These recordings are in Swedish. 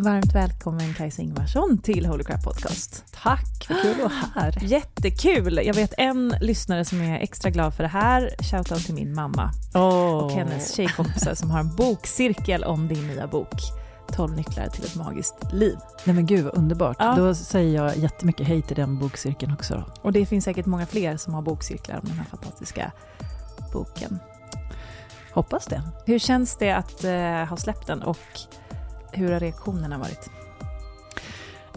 Varmt välkommen Kajsa Ingvarsson till Holy Crap Podcast. Tack, vad kul att vara här. Jättekul! Jag vet en lyssnare som är extra glad för det här. Shoutout till min mamma Oh. och hennes tjejkompisar som har en bokcirkel om din nya bok 12 nycklar till ett magiskt liv. Nej men gud vad underbart. Ja. Då säger jag jättemycket hej till den bokcirkeln också. Och det finns säkert många fler som har bokcirklar om den här fantastiska boken. Hoppas det. Hur känns det att eh, ha släppt den och hur har reaktionerna varit?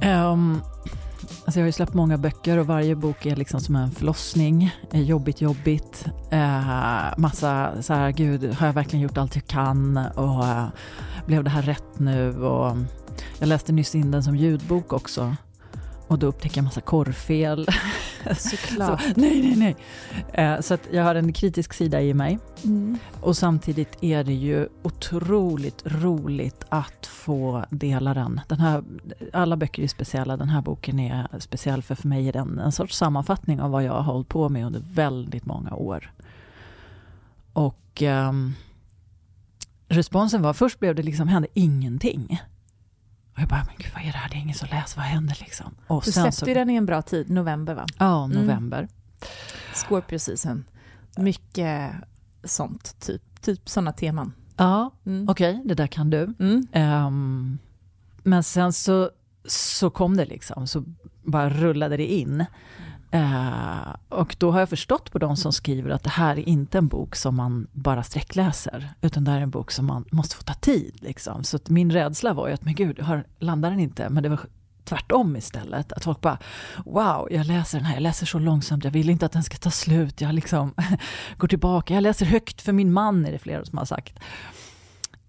Um, alltså jag har ju släppt många böcker och varje bok är liksom som en förlossning. Eh, jobbigt, jobbigt. Uh, massa så här, gud, har jag verkligen gjort allt jag kan? Och uh, blev det här rätt nu? Och jag läste nyss in den som ljudbok också. Och då upptäcker jag massa korrfel. Såklart. Så, nej, nej, nej. Eh, så att jag har en kritisk sida i mig. Mm. Och samtidigt är det ju otroligt roligt att få dela den. den här, alla böcker är speciella, den här boken är speciell för för mig är den en sorts sammanfattning av vad jag har hållit på med under väldigt många år. Och ehm, responsen var, först blev det liksom, hände ingenting. Och jag bara, men gud vad är det här, det är ingen som läser, vad händer liksom? Och Du släppte ju den i en bra tid, november va? Ja, november. Scorpio season. Mycket sånt, typ, typ sådana teman. Ja, Mm. okej, det där kan du. Mm. Ehm, men sen så, så kom det liksom, så bara rullade det in. Eh, och då har jag förstått på de som skriver att det här är inte en bok som man bara sträckläser, utan det här är en bok som man måste få ta tid. Liksom. Så att min rädsla var ju att, men gud, har, landar den inte? Men det var tvärtom istället. Att folk bara, wow, jag läser den här, jag läser så långsamt, jag vill inte att den ska ta slut. Jag liksom går tillbaka, jag läser högt för min man, är det flera som har sagt.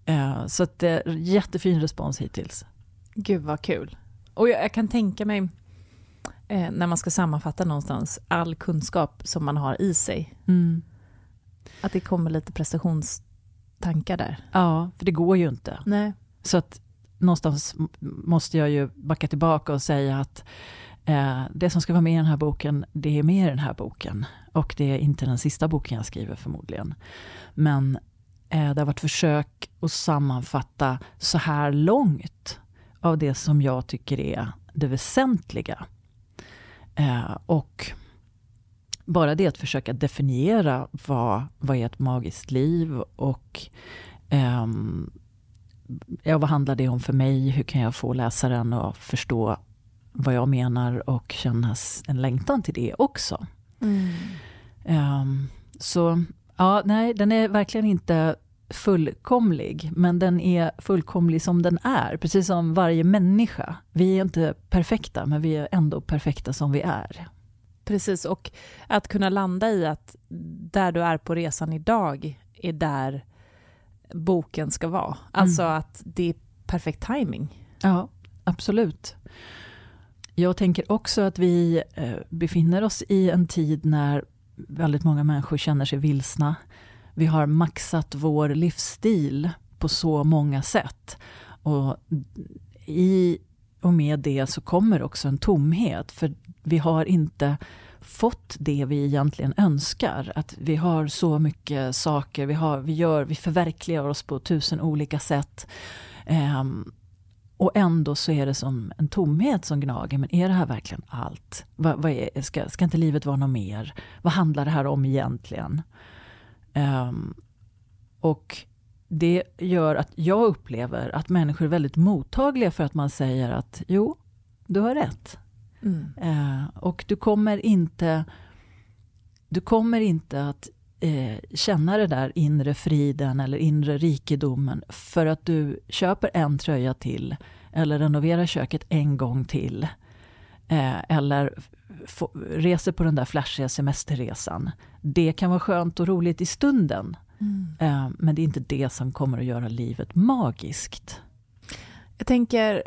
Uh, så att, uh, jättefin respons hittills. Gud vad kul. Och jag, jag kan tänka mig, eh, när man ska sammanfatta någonstans, all kunskap som man har i sig. Mm. Att det kommer lite prestationstankar där. Ja, för det går ju inte. Nej. Så att någonstans måste jag ju backa tillbaka och säga att eh, det som ska vara med i den här boken, det är med i den här boken. Och det är inte den sista boken jag skriver förmodligen. Men eh, det har varit försök att sammanfatta så här långt av det som jag tycker är det väsentliga. Eh, och bara det att försöka definiera vad, vad är ett magiskt liv och eh, ja, vad handlar det om för mig? Hur kan jag få läsaren att förstå vad jag menar och känna en längtan till det också. Mm. Um, så ja, nej, den är verkligen inte fullkomlig, men den är fullkomlig som den är, precis som varje människa. Vi är inte perfekta, men vi är ändå perfekta som vi är. Precis, och att kunna landa i att där du är på resan idag är där boken ska vara. Alltså mm. att det är perfekt timing. Ja, absolut. Jag tänker också att vi eh, befinner oss i en tid när väldigt många människor känner sig vilsna. Vi har maxat vår livsstil på så många sätt. Och i och med det så kommer också en tomhet. För vi har inte fått det vi egentligen önskar. Att vi har så mycket saker, vi, har, vi, gör, vi förverkligar oss på tusen olika sätt. Um, och ändå så är det som en tomhet som gnager. Men är det här verkligen allt? Va, va är, ska, ska inte livet vara något mer? Vad handlar det här om egentligen? Um, och det gör att jag upplever att människor är väldigt mottagliga för att man säger att jo, du har rätt. Mm. Uh, och du kommer inte, du kommer inte att eh, känna det där inre friden eller inre rikedomen för att du köper en tröja till eller renoverar köket en gång till. Eh, eller reser på den där flashiga semesterresan. Det kan vara skönt och roligt i stunden. Mm. Eh, men det är inte det som kommer att göra livet magiskt. Jag tänker,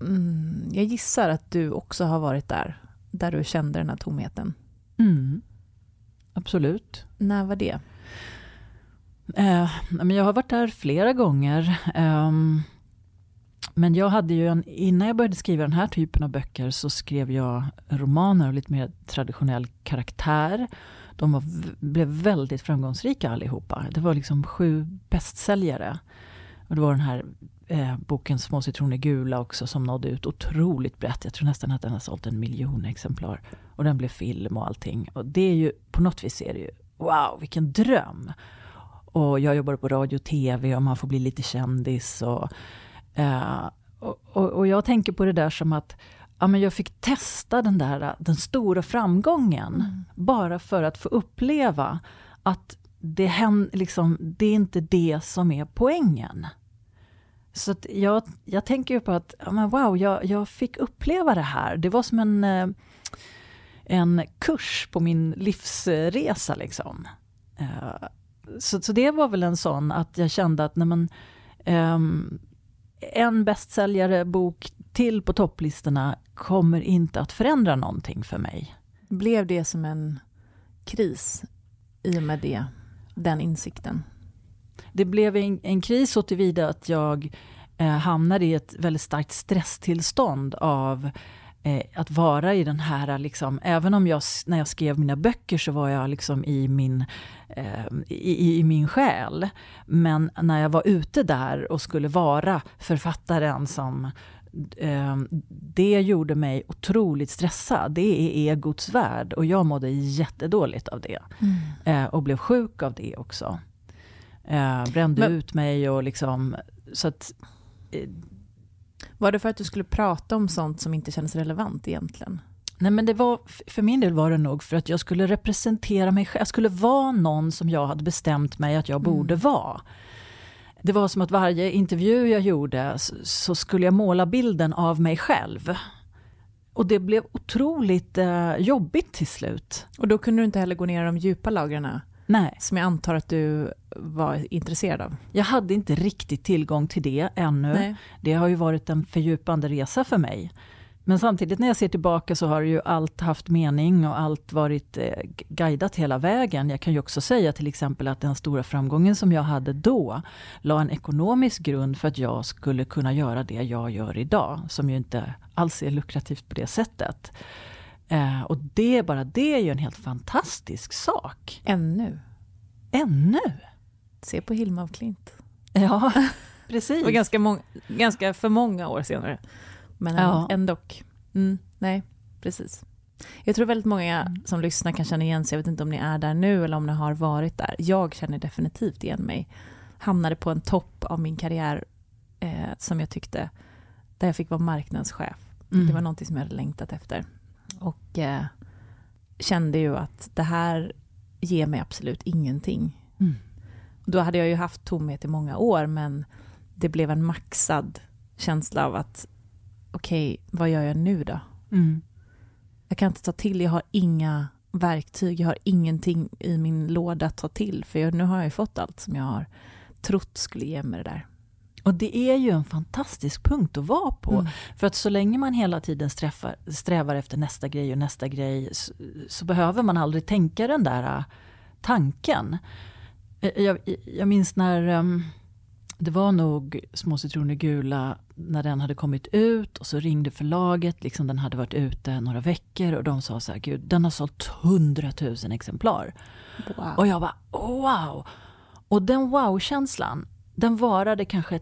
mm, jag gissar att du också har varit där, där du kände den här tomheten. Mm. Absolut. När var det? Eh, men jag har varit där flera gånger. Um, men jag hade ju en, innan jag började skriva den här typen av böcker så skrev jag romaner av lite mer traditionell karaktär. De var, blev väldigt framgångsrika allihopa. Det var liksom sju bästsäljare. Och det var den här eh, boken Små citroner gula också som nådde ut otroligt brett. Jag tror nästan att den har sålt en miljon exemplar. Och den blev film och allting. Och det är ju, på något vis är det ju, wow vilken dröm. Och jag jobbar på radio och tv och man får bli lite kändis. Och, eh, och, och, och, jag tänker på det där som att ja, men jag fick testa den där den stora framgången. Mm. Bara för att få uppleva att det, händer, liksom, det är inte det som är poängen. Så jag, jag tänker på att, ja, men wow, jag, jag fick uppleva det här. Det var som en, eh, en kurs på min livsresa. Liksom. Eh, så, så det var väl en sån att jag kände att när man, um, en bästsäljare bok till på topplistorna kommer inte att förändra någonting för mig. Blev det som en kris i och med det, den insikten? Det blev en, en kris så tillvida att jag eh, hamnade i ett väldigt starkt stresstillstånd av eh, att vara i den här, liksom, även om jag när jag skrev mina böcker så var jag liksom i min, eh, i, i, min själ. Men när jag var ute där och skulle vara författaren som eh, det gjorde mig otroligt stressad. Det är egots värld och jag mådde jättedåligt av det. Mm. Eh, och blev sjuk av det också. Eh, brände Men, ut mig och liksom, så att var det för att du skulle prata om sånt som inte kändes relevant egentligen? Nej men det var, för min del var det nog för att jag skulle representera mig själv. Jag skulle vara någon som jag hade bestämt mig att jag mm. borde vara. Det var som att varje intervju jag gjorde så, skulle jag måla bilden av mig själv. och det blev otroligt eh, jobbigt till slut. Och då kunde du inte heller gå ner i de djupa lagren Nej, som jag antar att du var intresserad av? jag hade inte riktigt tillgång till det ännu. Det har ju varit en fördjupande resa för mig. Men samtidigt när jag ser tillbaka så har ju allt haft mening och allt varit eh, guidat hela vägen. Jag kan ju också säga till exempel att den stora framgången som jag hade då la en ekonomisk grund för att jag skulle kunna göra det jag gör idag. Som ju inte alls är lukrativt på det sättet. Eh, och det, bara det är ju en helt fantastisk sak. Ännu? Ännu! Se på Hilma af Klint. Ja, Det precis. var ganska, mång- ganska för många år senare. Men Ja. ändå. Mm, nej, precis. Jag tror väldigt många som lyssnar kan känna igen sig. Jag vet inte om ni är där nu eller om ni har varit där. Jag känner definitivt igen mig. Hamnade på en topp av min karriär eh, som jag tyckte, där jag fick vara marknadschef. Mm. Det var någonting som jag hade längtat efter. Och eh, kände ju att det här ger mig absolut ingenting. Mm. Då hade jag ju haft tomhet i många år, men det blev en maxad känsla av att okej, vad gör jag nu då? Mm. Jag kan inte ta till, jag har inga verktyg, jag har ingenting i min låda att ta till, för jag, nu har jag ju fått allt som jag har trott skulle ge mig det där. Och det är ju en fantastisk punkt att vara på. Mm. För att så länge man hela tiden strävar, strävar efter nästa grej och nästa grej så, så behöver man aldrig tänka den där äh, tanken. Eh, Jag, jag minns när ehm, det var nog Små citroner gula när den hade kommit ut och så ringde förlaget, liksom den hade varit ute några veckor och de sa så här, gud den har sålt hundratusen exemplar. Wow. Och jag bara wow! Och den wow-känslan, den varade kanske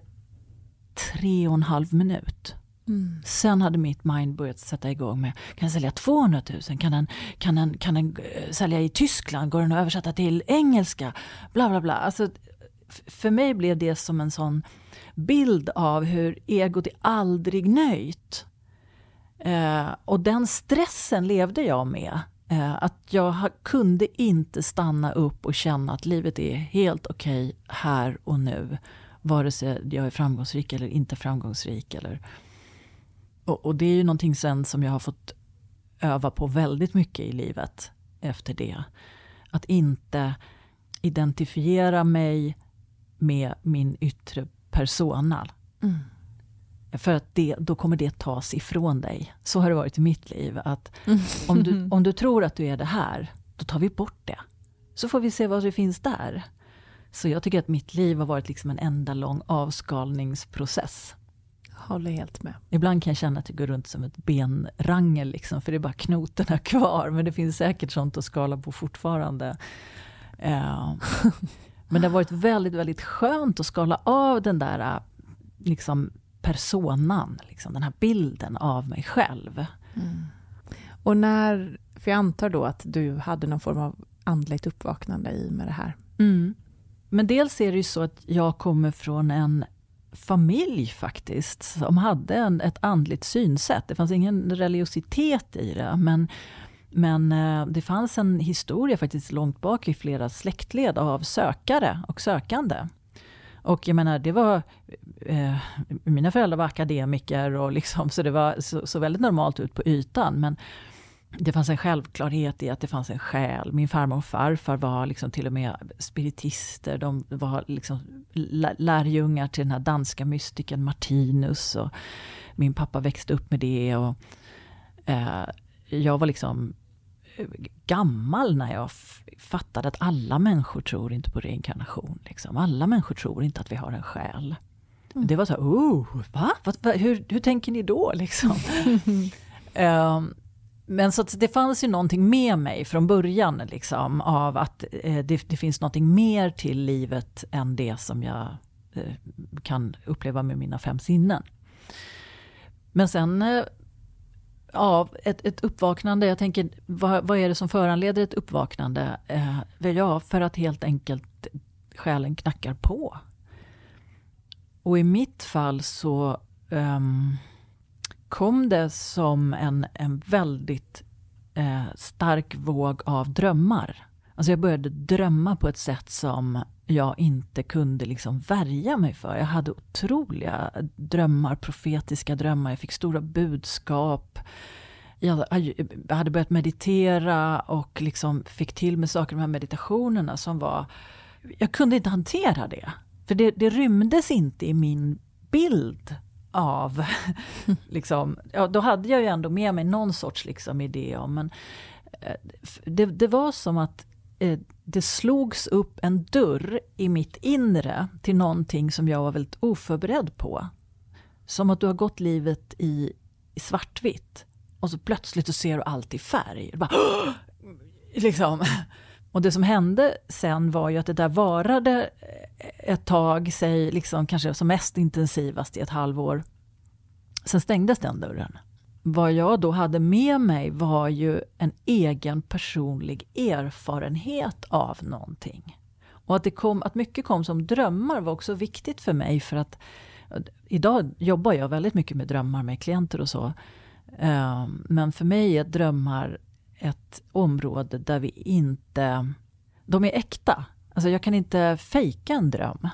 tre och en halv minut. Mm. Sen hade mitt mind börjat sätta igång med, kan den sälja 200 000? Kan den, kan den, kan den eh, sälja i Tyskland? Går den att översätta till engelska? Bla bla bla. Alltså, för mig blev det som en sån bild av hur egot är aldrig nöjt. Eh, och den stressen levde jag med. Eh, att jag kunde inte stanna upp och känna att livet är helt okej här och nu. Vare sig jag är framgångsrik eller inte framgångsrik. Eller, och, och det är ju någonting sen som jag har fått öva på väldigt mycket i livet efter det. Att inte identifiera mig med min yttre persona. Mm. För att det, då kommer det tas ifrån dig. Så har det varit i mitt liv. Att om, du, om du tror att du är det här, då tar vi bort det. Så får vi se vad det finns där. Så jag tycker att mitt liv har varit liksom en enda lång avskalningsprocess. Håller helt med. Ibland kan jag känna att jag går runt som ett benrangel, liksom, för det är bara knotorna kvar. Men det finns säkert sånt att skala på fortfarande. Eh, men det har varit väldigt, väldigt skönt att skala av den där eh, liksom, personan, liksom, den här bilden av mig själv. Och när, för jag antar då att du hade någon form av andligt uppvaknande i med det här. Mm. Men dels är det ju så att jag kommer från en familj faktiskt, som hade en, ett andligt synsätt. Det fanns ingen religiositet i det, men, men eh, det fanns en historia faktiskt långt bak i flera släktled av sökare och sökande. Och jag menar, det var... Eh, mina föräldrar var akademiker, och liksom, så det var så, så väldigt normalt ut på ytan. Men det fanns en självklarhet i att det fanns en själ. Min farmor och farfar var liksom till och med spiritister. De var liksom lä- lärjungar till den här danska mystikern Martinus. Och min pappa växte upp med det. Och, eh, jag var liksom eh, gammal när jag fattade att alla människor tror inte på reinkarnation. Liksom. Alla människor tror inte att vi har en själ. Det var så här, oh, va? Vad- hur, hur tänker ni då? Liksom? Ehm, men så att det fanns ju någonting med mig från början, liksom, av att eh, det, det finns någonting mer till livet än det som jag eh, kan uppleva med mina fem sinnen. Men sen, eh, ja, ett, ett uppvaknande, jag tänker, vad, vad är det som föranleder ett uppvaknande? Eh, ja, för att helt enkelt själen knackar på. Och i mitt fall så ehm, kom det som en, en väldigt eh, stark våg av drömmar. Alltså jag började drömma på ett sätt som jag inte kunde liksom värja mig för. Jag hade otroliga drömmar, profetiska drömmar. Jag fick stora budskap. jag hade börjat meditera och liksom fick till med saker, de här meditationerna som var... Jag kunde inte hantera det. För det, det rymdes inte i min bild av... liksom, ja, då hade jag ju ändå med mig någon sorts liksom idé om, men eh, det, det var som att eh, det slogs upp en dörr i mitt inre till någonting som jag var väldigt oförberedd på. Som att du har gått livet i, i svartvitt och så plötsligt så ser du allt i färg. Bara, liksom. Och det som hände sen var ju att det där varade eh, ett tag, säg liksom kanske som mest intensivast i ett halvår. Sen stängdes den dörren. Vad jag då hade med mig var ju en egen personlig erfarenhet av någonting. Och att, det kom, att mycket kom som drömmar var också viktigt för mig för att eh, idag jobbar jag väldigt mycket med drömmar med klienter och så. Eh, men för mig är drömmar ett område där vi inte... De är äkta. Alltså jag kan inte fejka en dröm.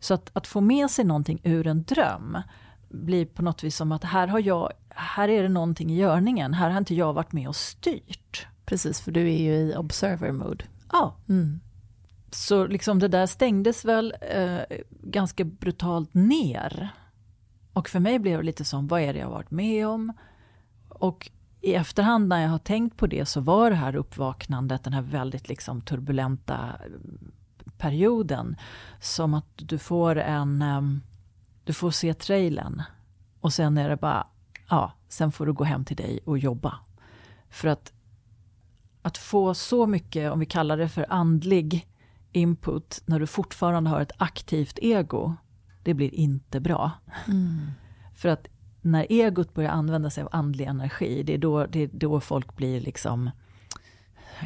Så att, att få med sig någonting ur en dröm blir på något vis som att här, har jag, här är det någonting i görningen. Här har inte jag varit med och styrt. Precis, för du är ju i observer mode. Ja. Mm. Så liksom det där stängdes väl eh, ganska brutalt ner. Och för mig blev det lite som, vad är det jag varit med om? Och i efterhand när jag har tänkt på det så var det här uppvaknandet, den här väldigt liksom turbulenta perioden, som att du får en... Ehm, du får se trailern och sen är det bara, ja, sen får du gå hem till dig och jobba. För att, att få så mycket, om vi kallar det för andlig input, när du fortfarande har ett aktivt ego, det blir inte bra. Mm. För att när egot börjar använda sig av andlig energi, det är då, det är då folk blir liksom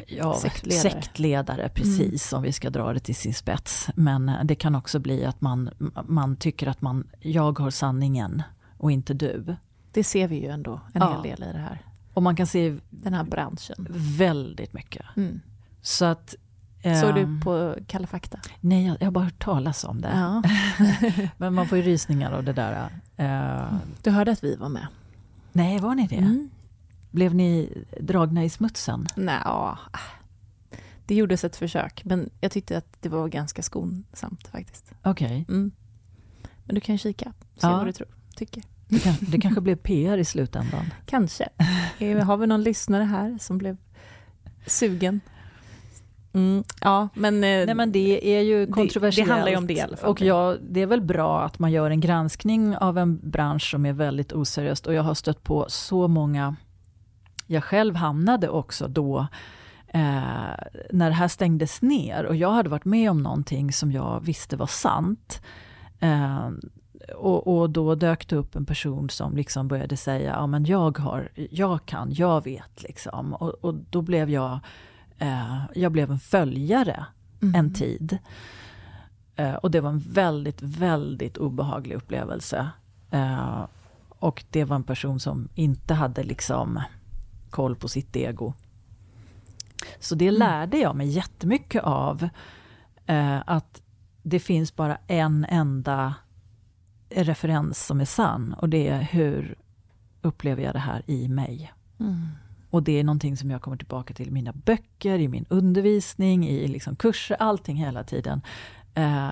ja, sektledare. sektledare precis, mm. om vi ska dra det till sin spets. Men det kan också bli att man, man tycker att man, jag har sanningen och inte du. Det ser vi ju ändå en ja. hel del i det här. Och man kan se den här branschen. Väldigt mycket. Mm. Så att Såg du ehm, på Kalla fakta? Nej, jag, jag har bara hört talas om det. Ja. Men man får ju rysningar av det där. Uh, du hörde att vi var med? Nej, var ni det? Mm. Blev ni dragna i smutsen? Nej, det gjordes ett försök, men jag tyckte att det var ganska skonsamt faktiskt. Okej. Okay. Mm. Men du kan kika, se ja. vad du tror, tycker. Det, kan, det kanske blev PR i slutändan? Kanske. Har vi någon lyssnare här som blev sugen? Mm, ja, men, eh, Nej, men det är ju kontroversiellt. Det, det handlar ju om det i alla fall. Och jag, det är väl bra att man gör en granskning av en bransch som är väldigt oseriöst. Och jag har stött på så många, jag själv hamnade också då, eh, när det här stängdes ner och jag hade varit med om någonting som jag visste var sant. Eh, och, och, då dök det upp en person som liksom började säga, ja men jag har, jag kan, jag vet liksom. Och, och då blev jag eh, jag blev en följare mm. en tid. Eh, och det var en väldigt, väldigt obehaglig upplevelse. Eh, och det var en person som inte hade liksom koll på sitt ego. Så det mm. lärde jag mig jättemycket av. Eh, att det finns bara en enda referens som är sann och det är hur upplever jag det här i mig. Mm. Och det är någonting som jag kommer tillbaka till i mina böcker, i min undervisning, i liksom kurser, allting hela tiden. Eh,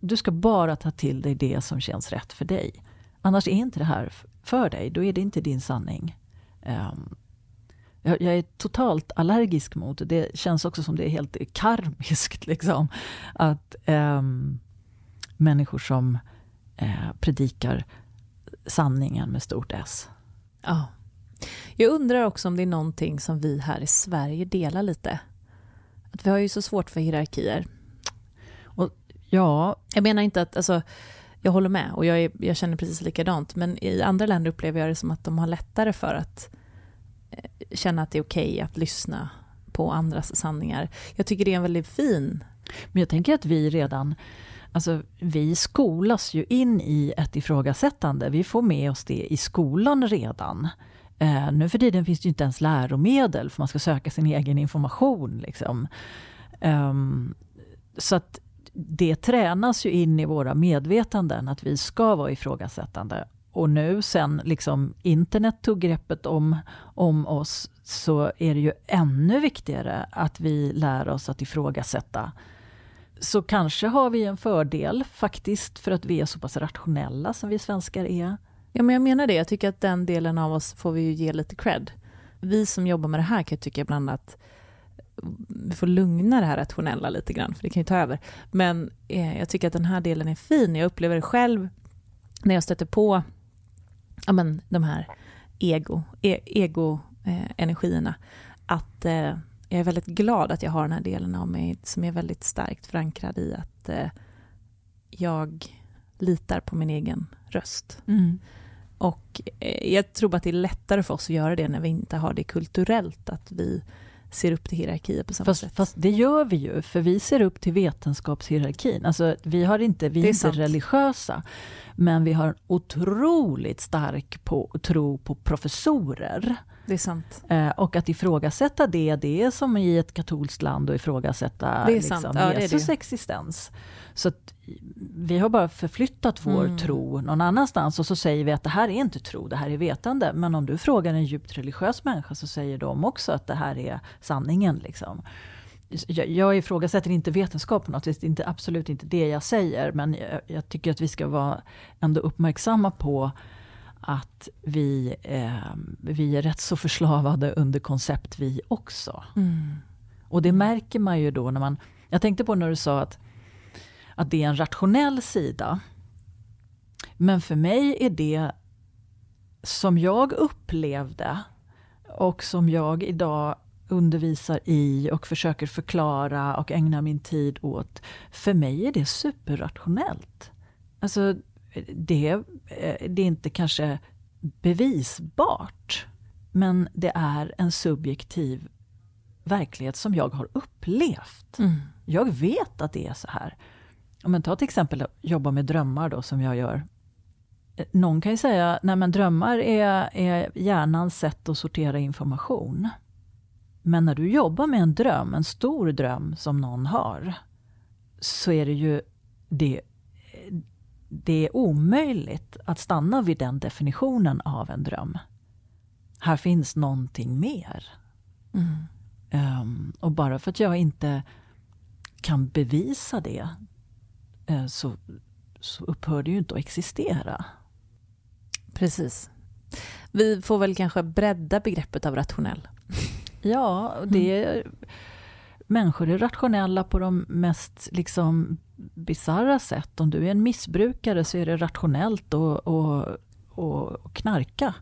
du ska bara ta till dig det som känns rätt för dig. Annars är inte det här för dig, då är det inte din sanning. Eh, jag, jag, är totalt allergisk mot det. Det känns också som det är helt karmiskt. Liksom, att eh, människor som eh, predikar sanningen med stort S. Ja. Jag undrar också om det är någonting som vi här i Sverige delar lite. Att vi har ju så svårt för hierarkier. Och, ja, jag menar inte att, alltså, jag håller med och jag, är, jag känner precis likadant, men i andra länder upplever jag det som att de har lättare för att eh, känna att det är okej okay att lyssna på andras sanningar. Jag tycker det är en väldigt fin... Men jag tänker att vi redan Alltså, vi skolas ju in i ett ifrågasättande. Vi får med oss det i skolan redan. Eh, nu för tiden finns det inte ens läromedel för man ska söka sin egen information. Liksom. Eh, så att det tränas ju in i våra medvetanden att vi ska vara ifrågasättande. och nu sen liksom internet tog greppet om, om oss så är det ju ännu viktigare att vi lär oss att ifrågasätta. Så kanske har vi en fördel faktiskt för att vi är så pass rationella som vi svenskar är. Ja, men jag menar det. Jag tycker att den delen av oss får vi ju ge lite cred. Vi som jobbar med det här kan jag tycka ibland att vi får lugna det här rationella lite grann, för det kan ju ta över. Men eh, jag tycker att den här delen är fin. Jag upplever det själv när jag stöter på ja, men, de här ego, e, ego eh, energierna, att eh, jag är väldigt glad att jag har den här delen av mig som är väldigt starkt förankrad i att eh, jag litar på min egen röst. Mm. Och eh, jag tror att det är lättare för oss att göra det när vi inte har det kulturellt, att vi ser upp till hierarkier på samma Fast, sätt. fast det gör vi ju, för vi ser upp till vetenskapshierarkin. Alltså, vi, har inte, vi är, Det är inte sant. religiösa, men vi har en otroligt stark på, tro på professorer. det är sant. Eh, och att ifrågasätta det, det är som i ett katolskt land att ifrågasätta Det är liksom, sant. Ja, det är det Jesus ju. existens. Så att vi har bara förflyttat vår Mm. tro någon annanstans och så säger vi att det här är inte tro, det här är vetande. Men om du frågar en djupt religiös människa så säger de också att det här är sanningen. Liksom. Jag, jag ifrågasätter inte vetenskap på något vis, det är inte, absolut inte det jag säger. Men jag, jag tycker att vi ska vara ändå uppmärksamma på att vi, eh, vi är rätt så förslavade under koncept vi också. Och det märker man ju då när man... Jag tänkte på när du sa att, att det är en rationell sida. Men för mig är det som jag upplevde och som jag idag undervisar i och försöker förklara och ägna min tid åt. För mig är det superrationellt. Alltså, det, eh, det är inte kanske bevisbart. Men det är en subjektiv verklighet som jag har upplevt. Jag vet att det är så här. Om man tar till exempel att jobba med drömmar då som jag gör. Eh, Någon kan ju säga, nej men drömmar är, är hjärnans sätt att sortera information. Men när du jobbar med en dröm, en stor dröm som någon har, så är det ju det, det är omöjligt att stanna vid den definitionen av en dröm. Här finns någonting mer. Ehm, och bara för att jag inte kan bevisa det så, så upphör det ju inte att existera. Precis. Vi får väl kanske bredda begreppet av rationell. Ja, det är, människor är rationella på de mest liksom bisarra sätt. Om du är en missbrukare så är det rationellt att och, och, och knarka.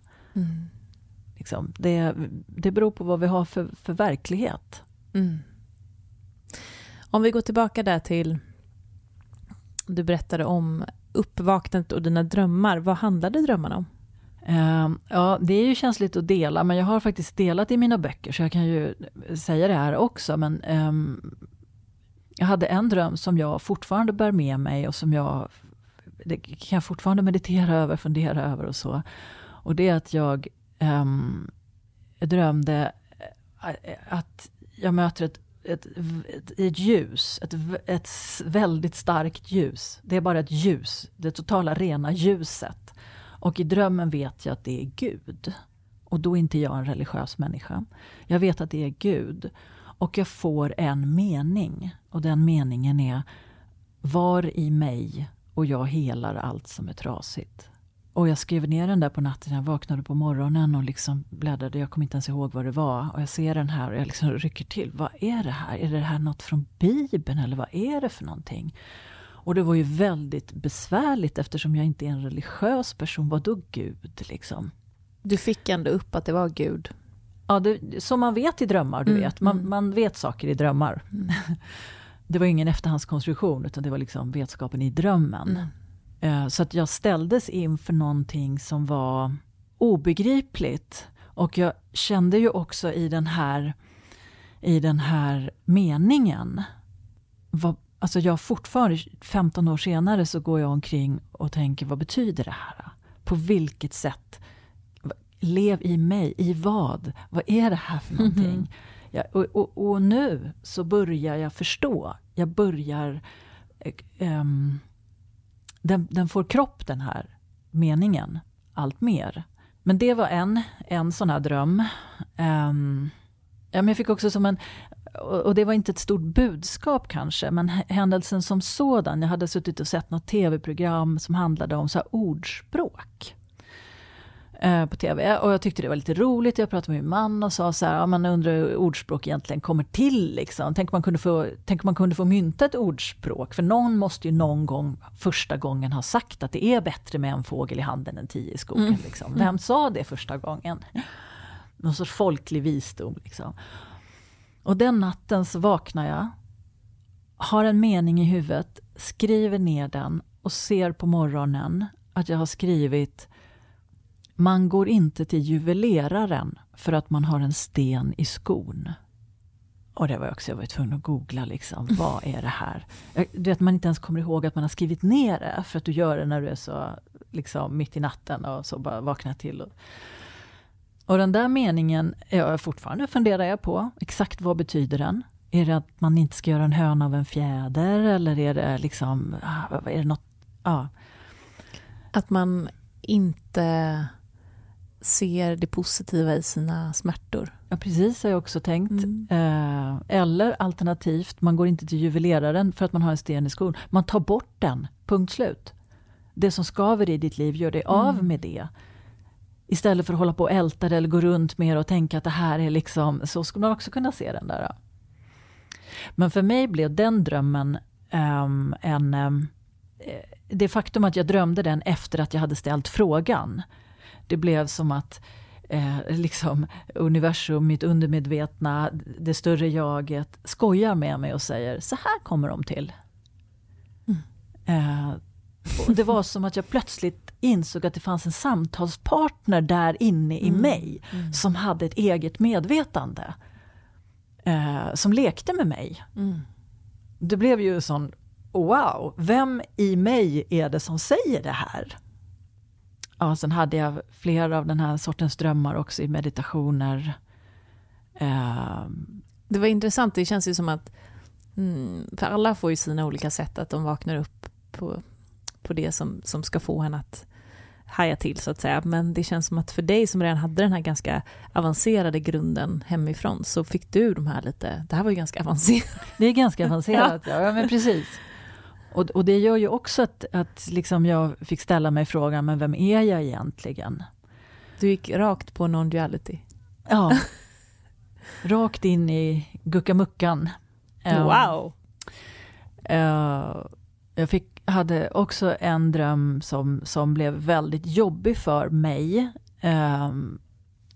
Liksom. Det, det beror på vad vi har för, för verklighet. Mm. Om vi går tillbaka där till, du berättade om uppvaknandet och dina drömmar. Vad handlade drömmarna om? Ehm, ja, det är ju känsligt att dela, men jag har faktiskt delat i mina böcker, så jag kan ju säga det här också. Men um, jag hade en dröm som jag fortfarande bär med mig och som jag det kan jag fortfarande meditera över, fundera över och så. Och det är att jag um, drömde eh, att jag möter ett, ett, ett, ett ljus, ett, ett väldigt starkt ljus. Det är bara ett ljus, det totala rena ljuset. Och i drömmen vet jag att det är Gud. Och då är inte jag en religiös människa. Jag vet att det är Gud. Och jag får en mening. Och den meningen är Var i mig och jag helar allt som är trasigt. Och jag skrev ner den där på natten. Jag vaknade på morgonen och liksom bläddrade. Jag kommer inte ens ihåg vad det var. Och jag ser den här och jag liksom rycker till. Vad är det här? Är det här något från Bibeln eller vad är det för någonting? Och det var ju väldigt besvärligt eftersom jag inte är en religiös person. Vad då Gud liksom? Du fick ändå upp att det var Gud. Ja, det, som man vet i drömmar, du Mm, vet. Man, mm. man vet saker i drömmar. Det var ingen efterhandskonstruktion, utan det var liksom vetskapen i drömmen. Mm. Eh, Så att jag ställdes inför någonting som var obegripligt. Och jag kände ju också i den här, i den här meningen. Vad, alltså jag fortfarande, 15 år senare, så går jag omkring och tänker, vad betyder det här? På vilket sätt? Lev i mig, i vad? Vad är det här för någonting? Ja, och, och, och nu så börjar jag förstå. Jag börjar... ehm, den, den får kropp den här meningen. allt mer. Men det var en, en sån här dröm. Um, ja, men jag fick också som en, och det var inte ett stort budskap kanske, men händelsen som sådan. Jag hade suttit och sett något tv-program som handlade om så ordspråk. Eh, på tv. Och jag tyckte det var lite roligt. Jag pratade med min man och sa så här, ja, man undrar hur ordspråk egentligen kommer till. Liksom. Tänk, man kunde få, tänk man kunde få mynta ett ordspråk. För någon måste ju någon gång, första gången, ha sagt att det är bättre med en fågel i handen än tio i skogen. Mm. Liksom. Vem sa det första gången? Någon sorts folklig visdom. Liksom. Och den natten så vaknar jag, har en mening i huvudet, skriver ner den och ser på morgonen att jag har skrivit man går inte till juveleraren för att man har en sten i skon. Och det var också, jag var tvungen att googla liksom, vad är det här? Du vet, man inte ens kommer ihåg att man har skrivit ner det, för att du gör det när du är så liksom, mitt i natten och så bara vaknar till. Och, och den där meningen, jag fortfarande funderar jag på, exakt vad betyder den? Är det att man inte ska göra en höna av en fjäder eller är det liksom, ah, är det något, ja. Att man inte ser det positiva i sina smärtor. Ja, precis har jag också tänkt. Mm. Eh, eller alternativt, man går inte till juveleraren för att man har en sten i skon. Man tar bort den, punkt slut. Det som skaver i ditt liv, gör dig mm. av med det. Istället för att hålla på och älta det eller gå runt med det och tänka att det här är liksom, så skulle man också kunna se den där. Men för mig blev den drömmen um, en... Um, det faktum att jag drömde den efter att jag hade ställt frågan det blev som att eh, liksom universum, mitt undermedvetna, det större jaget skojar med mig och säger så här kommer de till. Mm. Eh, och det var som att jag plötsligt insåg att det fanns en samtalspartner där inne i mm. mig mm. som hade ett eget medvetande. Eh, som lekte med mig. Mm. Det blev ju sån, wow, vem i mig är det som säger det här? Ja, sen hade jag flera av den här sortens drömmar också i meditationer. Uh, det var intressant, det känns ju som att mm, för alla får ju sina olika sätt att de vaknar upp på, på det som, som ska få henne att haja till så att säga. Men det känns som att för dig som redan hade den här ganska avancerade grunden hemifrån så fick du de här lite, det här var ju ganska avancerat. Det är ganska avancerat, ja. ja men precis. Och, och det gör ju också att, att liksom jag fick ställa mig frågan, men vem är jag egentligen? Du gick rakt på non-duality? Ja. rakt in i guckamuckan. Um, wow! Uh, jag fick, hade också en dröm som, som blev väldigt jobbig för mig. Um,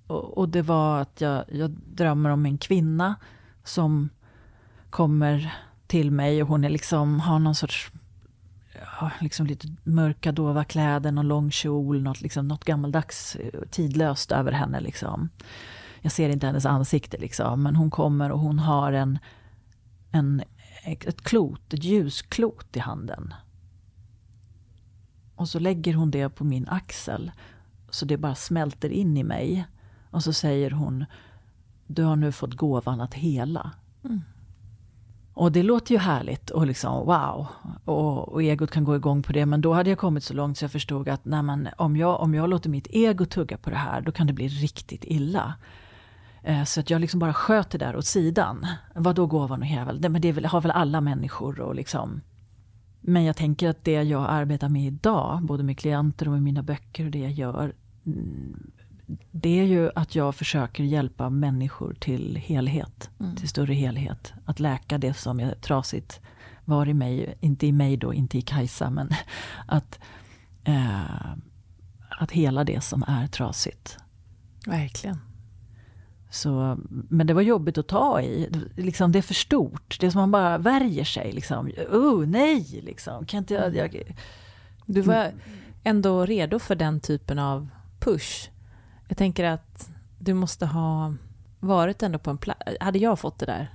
och, och, det var att jag, jag drömmer om en kvinna som kommer till mig och hon är liksom, har någon sorts ja, liksom lite mörka dova kläder, någon lång kjol, något, liksom, något gammaldags eh, tidlöst över henne. Liksom. Jag ser inte hennes ansikte liksom, men hon kommer och hon har en, en, ett klot, ett ljusklot i handen. Och så lägger hon det på min axel, så det bara smälter in i mig. Och så säger hon, du har nu fått gåvan att hela. Mm. Och det låter ju härligt och liksom wow. Och, och, egot kan gå igång på det. Men då hade jag kommit så långt så jag förstod att nej men, om, jag, om jag låter mitt ego tugga på det här, då kan det bli riktigt illa. Eh, så att jag liksom bara sköt det där åt sidan. Vadå gåvan och hävel? Det, men det har väl alla människor. Och liksom. Men jag tänker att det jag arbetar med idag, både med klienter och med mina böcker och det jag gör, mm, det är ju att jag försöker hjälpa människor till helhet, mm. till större helhet. Att läka det som är trasigt var i mig, inte i mig då, inte i Kajsa, men att, eh, att hela det som är trasigt. Verkligen. Så, men det var jobbigt att ta i. Liksom, det är för stort. Det är som man bara värjer sig. Liksom. Oh, nej! Liksom. Kan inte jag, jag... Du var ändå redo för den typen av push? Jag tänker att du måste ha varit ändå på en plats. Hade jag fått det där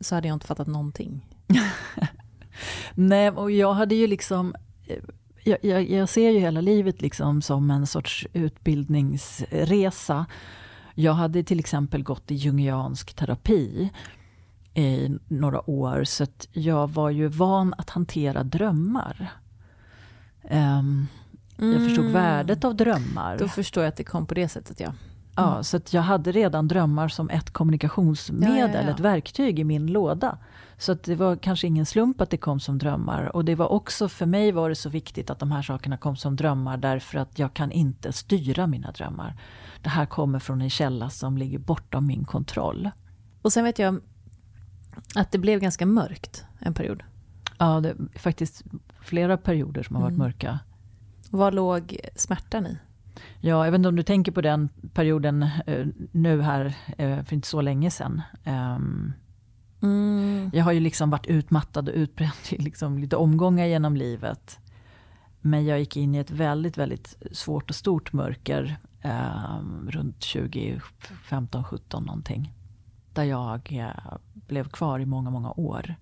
så hade jag inte fattat någonting. Nej, och jag hade ju liksom... Eh, jag, jag, jag, ser ju hela livet liksom som en sorts utbildningsresa. Jag hade till exempel gått i jungiansk terapi i några år, så jag var ju van att hantera drömmar. Um, jag förstod Mm. värdet av drömmar. Då förstår jag att det kom på det sättet ja. Ja, så jag hade redan drömmar som ett kommunikationsmedel, Ja, ja, ja. ett verktyg i min låda. Så det var kanske ingen slump att det kom som drömmar. Och det var också, för mig var det så viktigt att de här sakerna kom som drömmar därför att jag kan inte styra mina drömmar. Det här kommer från en källa som ligger bortom min kontroll. Och sen vet jag att det blev ganska mörkt en period. Ja, det är faktiskt flera perioder som har varit Mm. mörka. Vad låg smärtan i? Ja, jag vet inte om du tänker på den perioden eh, nu här, eh, för inte så länge sedan. Ehm, Mm. Jag har ju liksom varit utmattad och utbränd i liksom lite omgångar genom livet. Men jag gick in i ett väldigt, väldigt svårt och stort mörker eh, runt 2015, 17 någonting. Där jag eh, blev kvar i många, många år.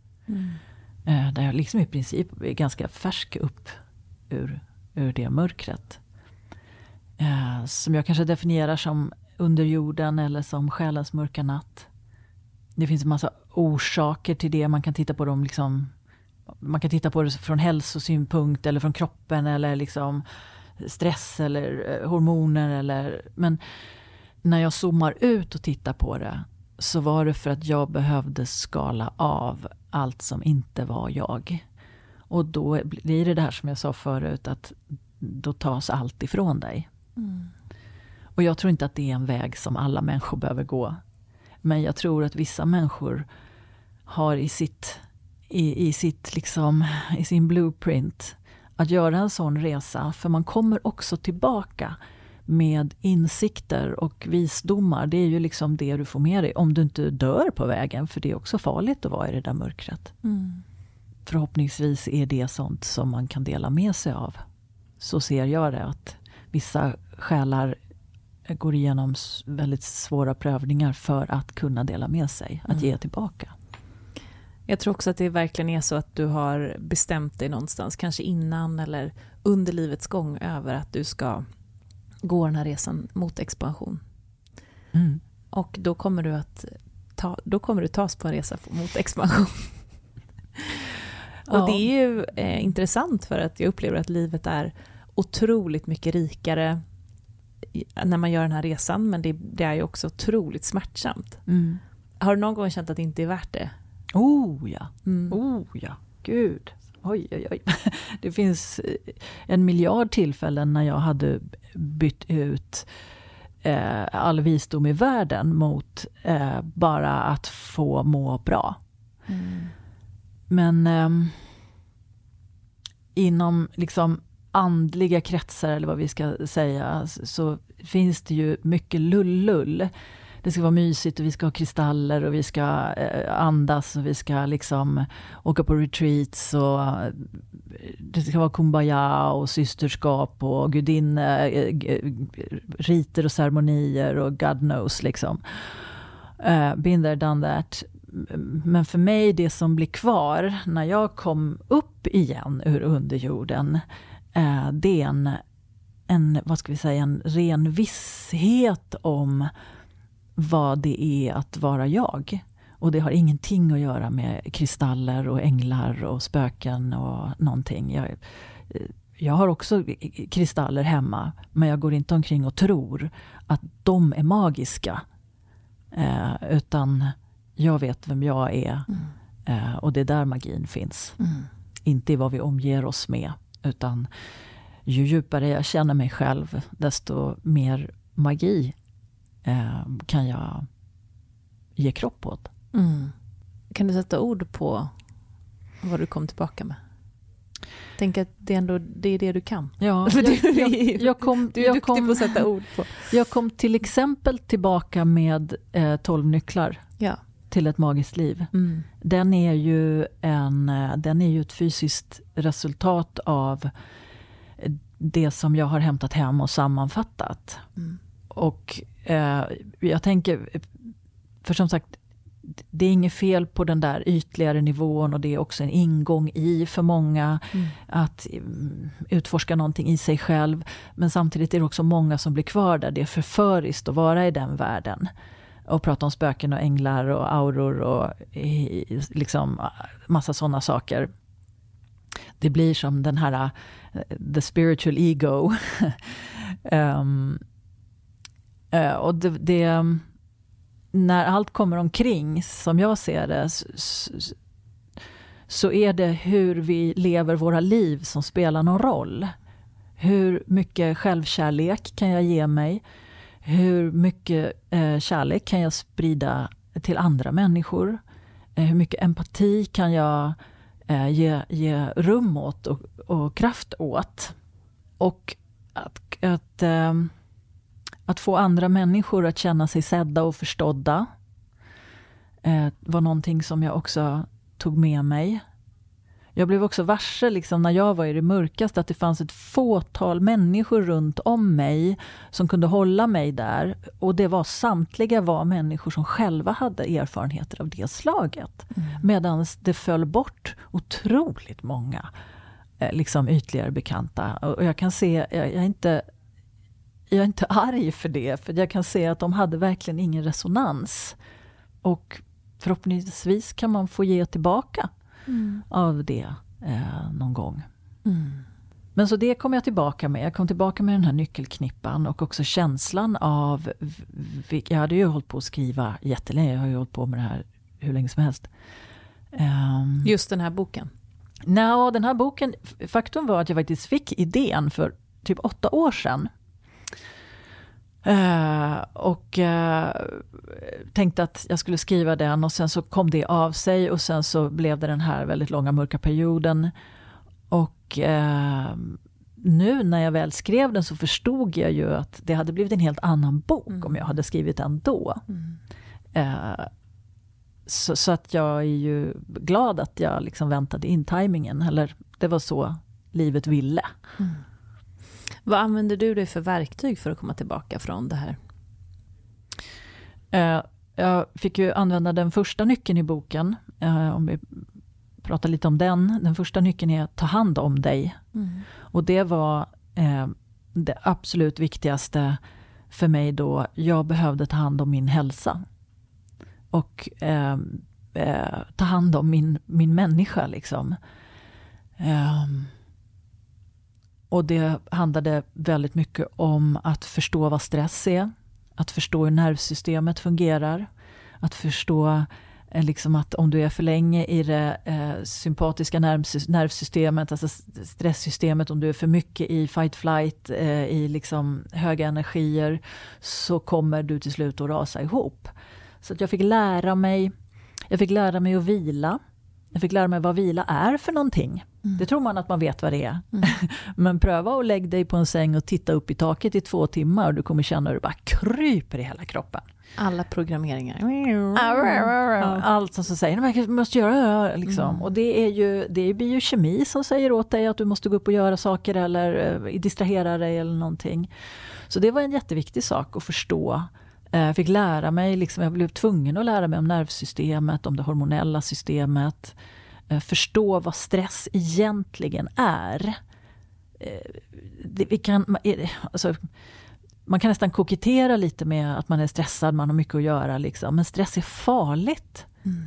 Eh, där jag liksom i princip är ganska färsk upp ur, ur det mörkret. Eh, som jag kanske definierar som underjorden eller som själens mörka natt. Det finns en massa orsaker till det. Man kan titta på dem liksom, man kan titta på det från hälsosynpunkt eller från kroppen eller liksom stress eller eh, hormoner eller men när jag zoomar ut och tittar på det så var det för att jag behövde skala av allt som inte var jag. Och då blir det det här som jag sa förut att då tas allt ifrån dig. Och jag tror inte att det är en väg som alla människor behöver gå. Men jag tror att vissa människor har i sitt, i, i sitt liksom, i sin blueprint att göra en sån resa. För man kommer också tillbaka med insikter och visdomar. Det är ju liksom det du får med dig. Om du inte dör på vägen, för det är också farligt att vara i det där mörkret. Förhoppningsvis är det sånt som man kan dela med sig av. Så ser jag det, att vissa själar går igenom väldigt svåra prövningar för att kunna dela med sig, att ge tillbaka. Jag tror också att det verkligen är så att du har bestämt dig någonstans, kanske innan eller under livets gång, över att du ska gå den här resan mot expansion. Mm. Och då kommer du att ta, då kommer du tas på en resa mot expansion. Och Ja. det är ju eh, intressant för att jag upplever att livet är otroligt mycket rikare när man gör den här resan, men det, det är ju också otroligt smärtsamt. Mm. Har du någon gång känt att det inte är värt det? Oh ja, Mm. oh ja, gud. Oj, oj, oj. Det finns eh, en miljard tillfällen när jag hade bytt ut eh, all visdom i världen mot eh, bara att få må bra. Men ehm, inom liksom andliga kretsar eller vad vi ska säga så finns det ju mycket lullull. Det ska vara mysigt och vi ska ha kristaller och vi ska eh, andas och vi ska liksom åka på retreats och det ska vara kumbaya och systerskap och gudinne, eh, eh riter och ceremonier och God knows liksom. Uh, been there, done that. Men för mig, det som blir kvar när jag kom upp igen ur underjorden, eh, det är en, en, vad ska vi säga, en ren visshet om vad det är att vara jag. Och det har ingenting att göra med kristaller och änglar och spöken och någonting. Jag, eh, jag har också kristaller hemma, men jag går inte omkring och tror att de är magiska. Eh, utan jag vet vem jag är. Eh, och det är där magin finns. Inte i vad vi omger oss med. Utan ju djupare jag känner mig själv, desto mer magi eh, kan jag ge kropp åt. Mm. Kan du sätta ord på vad du kom tillbaka med? Tänk att det ändå det, är det du kan. Ja, jag, jag, jag, kom, Du är jag, duktig kom, på att sätta ord på. jag kom till exempel tillbaka med eh, 12 nycklar Ja. Till ett magiskt liv. Mm. Den är ju, en, eh, den är ju ett fysiskt resultat av det som jag har hämtat hem och sammanfattat. Mm. Och eh, jag tänker, för som sagt, det är inget fel på den där ytligare nivån och det är också en ingång i för många Mm. att mm, utforska någonting i sig själv. Men samtidigt är det också många som blir kvar där. Det är förföriskt att vara i den världen. Och prata om spöken och änglar och auror och liksom massa sådana saker. det blir som den här eh, the spiritual ego. um, och det, det, när allt kommer omkring, som jag ser det, så, så är det hur vi lever våra liv som spelar någon roll. Hur mycket självkärlek kan jag ge mig? Hur mycket eh, kärlek kan jag sprida till andra människor? Eh, hur mycket empati kan jag eh, ge, ge rum åt och, och kraft åt? Och att, att, eh, att få andra människor att känna sig sedda och förstådda eh, var någonting som jag också tog med mig jag blev också varse liksom, när jag var i det mörkaste att det fanns ett fåtal människor runt om mig som kunde hålla mig där. Och det var samtliga var människor som själva hade erfarenheter av det slaget. Mm. Medan det föll bort otroligt många eh, liksom ytligare bekanta. Och jag kan se, jag, jag, är inte jag är inte arg för det, för jag kan se att de hade verkligen ingen resonans. Och förhoppningsvis kan man få ge tillbaka mm. av det eh, någon gång. Mm. Men så det kom jag tillbaka med. Jag kom tillbaka med den här nyckelknippan och också känslan av... Jag hade ju hållit på att skriva jättelänge. Jag har ju hållit på med det här hur länge som helst. Um, Just den här boken? Nej, den här boken... Faktum var att jag faktiskt fick idén för typ åtta år sedan. Uh, och uh, tänkte att jag skulle skriva den och sen så kom det av sig och sen så blev det den här väldigt långa mörka perioden. Och uh, nu när jag väl skrev den så förstod jag ju att det hade blivit en helt annan bok mm. om jag hade skrivit den då. Mm. Så, så, att jag är ju glad att jag liksom väntade in tajmingen, eller det var så livet ville. Mm. Vad använder du dig för verktyg för att komma tillbaka från det här? Uh, jag fick ju använda den första nyckeln i boken. Uh, om vi pratar lite om den. Den första nyckeln är ta hand om dig. Mm. Och det var uh, det absolut viktigaste för mig då. Jag behövde ta hand om min hälsa. Och ta hand om min, min människa liksom. Um, och det handlade väldigt mycket om att förstå vad stress är. Att förstå hur nervsystemet fungerar. Att förstå eh, liksom att om du är för länge i det eh, sympatiska nervsystemet, alltså stresssystemet, om du är för mycket i fight-flight, eh, i liksom höga energier, så kommer du till slut att rasa ihop. Så att jag fick lära mig, jag fick lära mig att vila. Jag fick lära mig vad vila är för någonting. Mm. Det tror man att man vet vad det är. Mm. Men pröva att lägga dig på en säng och titta upp i taket i två timmar och du kommer känna hur det bara kryper i hela kroppen. Alla programmeringar. Allt som säger att du måste göra liksom. Mm. Och det är ju det är biokemi som säger åt dig att du måste gå upp och göra saker eller uh, distrahera dig eller någonting. Så det var en jätteviktig sak att förstå. Eh, jag fick lära mig, liksom, jag blev tvungen att lära mig om nervsystemet, om det hormonella systemet. Eh, förstå vad stress egentligen är. Eh, vi kan, alltså, man kan nästan kokettera lite med att man är stressad, man har mycket att göra. Liksom. Men stress är farligt. Mm.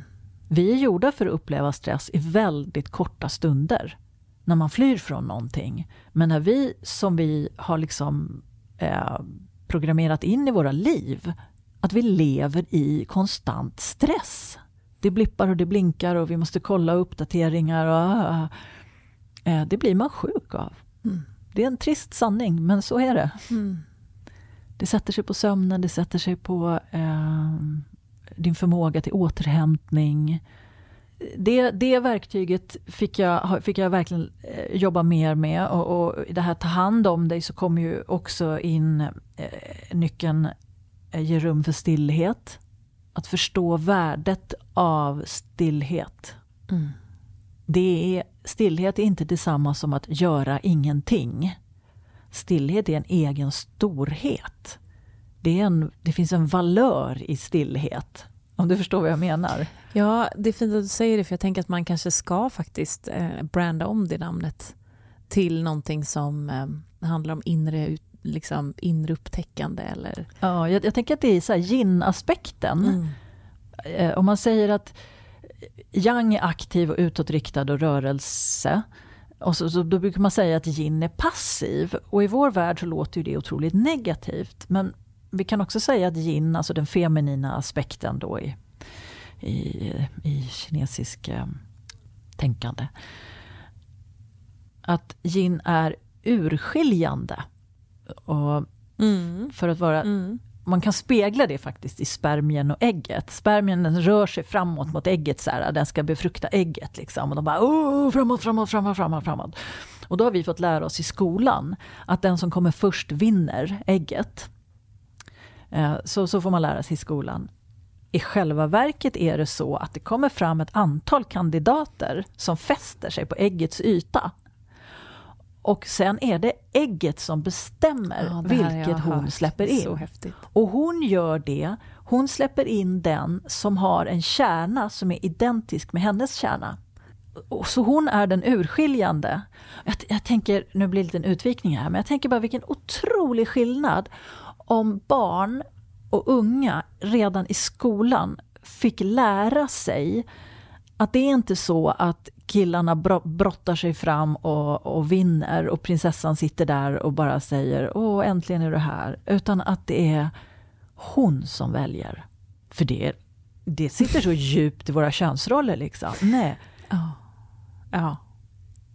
Vi är gjorda för att uppleva stress i väldigt korta stunder. När man flyr från någonting. Men när vi, som vi har liksom eh, programmerat in i våra liv, att vi lever i konstant stress det blippar och det blinkar och vi måste kolla uppdateringar. Och, äh, det blir man sjuk av. Mm. Det är en trist sanning, men så är det. Mm. Det sätter sig på sömnen, det sätter sig på äh, din förmåga till återhämtning. Det, det verktyget fick jag, fick jag verkligen eh, jobba mer med. Och, och det här ta hand om dig så kommer ju också in eh, nyckeln eh, ge rum för stillhet att förstå värdet av stillhet. Mm. Det är, stillhet är inte detsamma som att göra ingenting. Stillhet är en egen storhet. Det, en, det finns en valör i stillhet. Om du förstår vad jag menar? Ja, det är fint att du säger det, för jag tänker att man kanske ska faktiskt eh, branda om det namnet till någonting som eh, handlar om inre ut, liksom, inre upptäckande. Eller... Ja, jag, jag tänker att det är så yin-aspekten. Mm. Eh, om man säger att yang är aktiv och utåtriktad och rörelse Och så, så, då brukar man säga att yin är passiv. Och i vår värld så låter ju det otroligt negativt. Men vi kan också säga att yin, alltså den feminina aspekten då i, i, i kinesisk eh, tänkande. Att yin är urskiljande. Och Mm. för att vara Mm. man kan spegla det faktiskt i spermien och ägget. Spermien den rör sig framåt mot ägget, så här, den ska befrukta ägget. Liksom. Och de bara oh, framåt, framåt, framåt, framåt, framåt. Och då har vi fått lära oss i skolan att den som kommer först vinner ägget. Eh, Så, så får man lära sig i skolan. I själva verket är det så att det kommer fram ett antal kandidater som fäster sig på äggets yta. Och sen är det ägget som bestämmer Ja, vilket hon hört. släpper in. Och hon gör det, hon släpper in den som har en kärna som är identisk med hennes kärna. Och så hon är den urskiljande. Jag, jag tänker, nu blir det en utvikning här, men jag tänker bara vilken otrolig skillnad om barn och unga redan i skolan fick lära sig att det är inte så att killarna bro- brottar sig fram och, och vinner och prinsessan sitter där och bara säger åh äntligen är du här. Utan att det är hon som väljer. För det, det sitter så djupt i våra könsroller liksom. Nej. Ja. ja.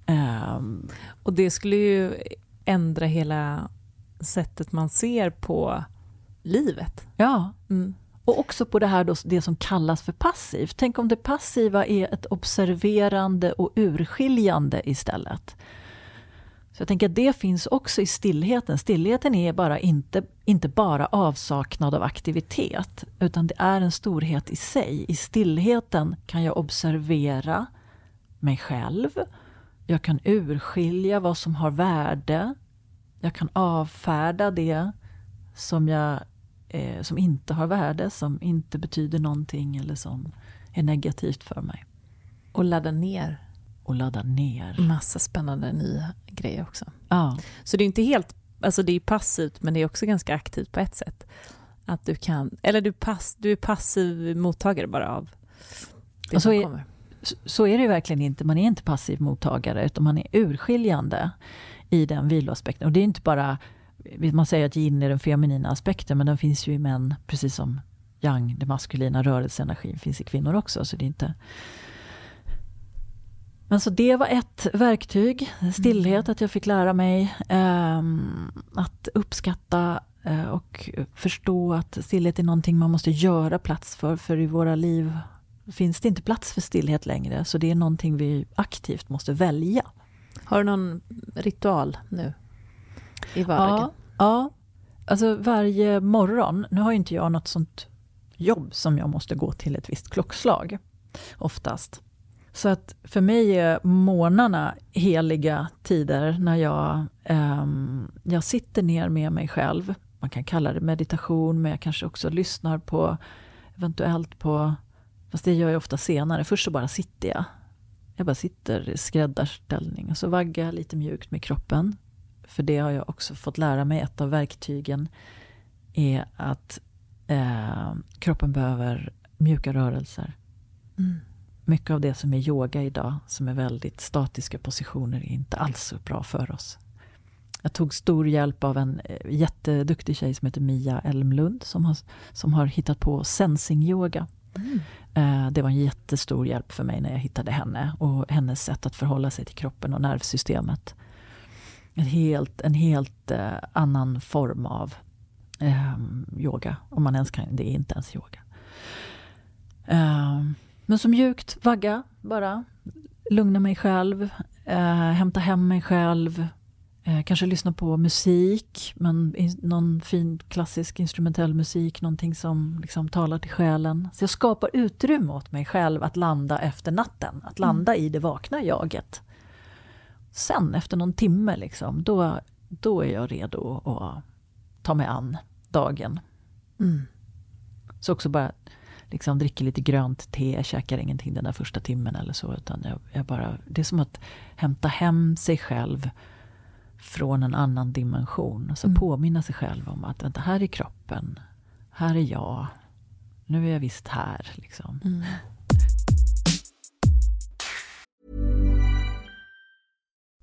Ehm, Och det skulle ju ändra hela sättet man ser på livet. ja. Mm. Och också på det här då, det som kallas för passivt. Tänk om det passiva är ett observerande och urskiljande istället. Så jag tänker att det finns också i stillheten. Stillheten är bara inte, inte bara avsaknad av aktivitet, utan det är en storhet i sig. I stillheten kan jag observera mig själv. Jag kan urskilja vad som har värde. Jag kan avfärda det som, jag, eh, som inte har värde, som inte betyder någonting eller som är negativt för mig. Och ladda ner Och ladda ner. massa spännande nya grejer också. Ja. Så det är inte helt, alltså det är passivt men det är också ganska aktivt på ett sätt. Att du kan, eller du, pass, du är passiv mottagare bara av det Och så som är- kommer. Så- är det verkligen inte. Man är inte passiv mottagare, utan man är urskiljande i den viloaspekten. Och det är inte bara, man säger att yin är den feminina aspekten, men den finns ju i män, precis som yang, den maskulina rörelseenergin, finns i kvinnor också. Så det är inte... Men så det var ett verktyg, stillhet, att jag fick lära mig ehm, att uppskatta eh, och förstå att stillhet är någonting man måste göra plats för, för i våra liv finns det inte plats för stillhet längre. Så det är någonting vi aktivt måste välja. Har du någon ritual nu i vardagen? Ja, ja, alltså varje morgon, nu har ju inte jag något sånt jobb som jag måste gå till ett visst klockslag, oftast. Så att för mig är morgnarna heliga tider när jag, ehm, jag sitter ner med mig själv. Man kan kalla det meditation, men jag kanske också lyssnar på, eventuellt på, fast det gör jag ofta senare. Först så bara sitter jag. Jag bara sitter i skräddarställning och så vaggar jag lite mjukt med kroppen. För det har jag också fått lära mig. Ett av verktygen är att eh, kroppen behöver mjuka rörelser. Mm. Mycket av det som är yoga idag, som är väldigt statiska positioner, är inte alls så bra för oss. Jag tog stor hjälp av en eh, jätteduktig tjej som heter Mia Elmlund som har, som har hittat på sensing yoga. Eh, Det var en jättestor hjälp för mig när jag hittade henne och hennes sätt att förhålla sig till kroppen och nervsystemet. En helt, en helt eh, annan form av eh, yoga, om man ens kan, det är inte ens yoga. Eh, men så mjukt vagga bara, lugna mig själv, eh, hämta hem mig själv, eh, kanske lyssna på musik, men någon fin klassisk instrumentell musik, någonting som liksom talar till själen. Så jag skapar utrymme åt mig själv att landa efter natten, att landa i det vakna jaget. Sen efter någon timme, liksom, då, då är jag redo att ta mig an dagen. Mm. Så också bara liksom dricker lite grönt te, käkar ingenting den där första timmen eller så. Utan jag, jag bara, det är som att hämta hem sig själv från en annan dimension. Alltså Mm. påminna sig själv om att vänta, här är kroppen, här är jag, nu är jag visst här. Liksom. Mm.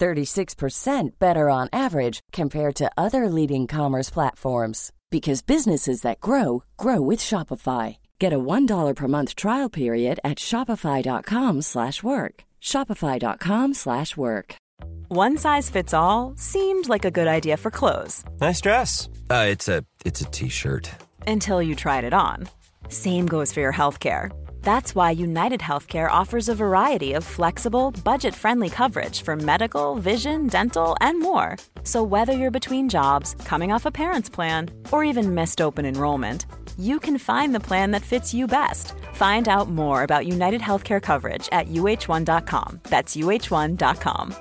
36% better on average compared to other leading commerce platforms because businesses that grow grow with Shopify. Get a $1 per month trial period at shopify.com/work. shopify.com/work. One size fits all seemed like a good idea for clothes Nice dress. Uh, it's a it's a t-shirt. until you tried it on. Same goes for your healthcare. That's why United Healthcare offers a variety of flexible, budget friendly coverage for medical, vision, dental, and more. So, whether you're between jobs, coming off a parent's plan, or even missed open enrollment, you can find the plan that fits you best. Find out more about United Healthcare coverage at uh1.com. That's uh1.com.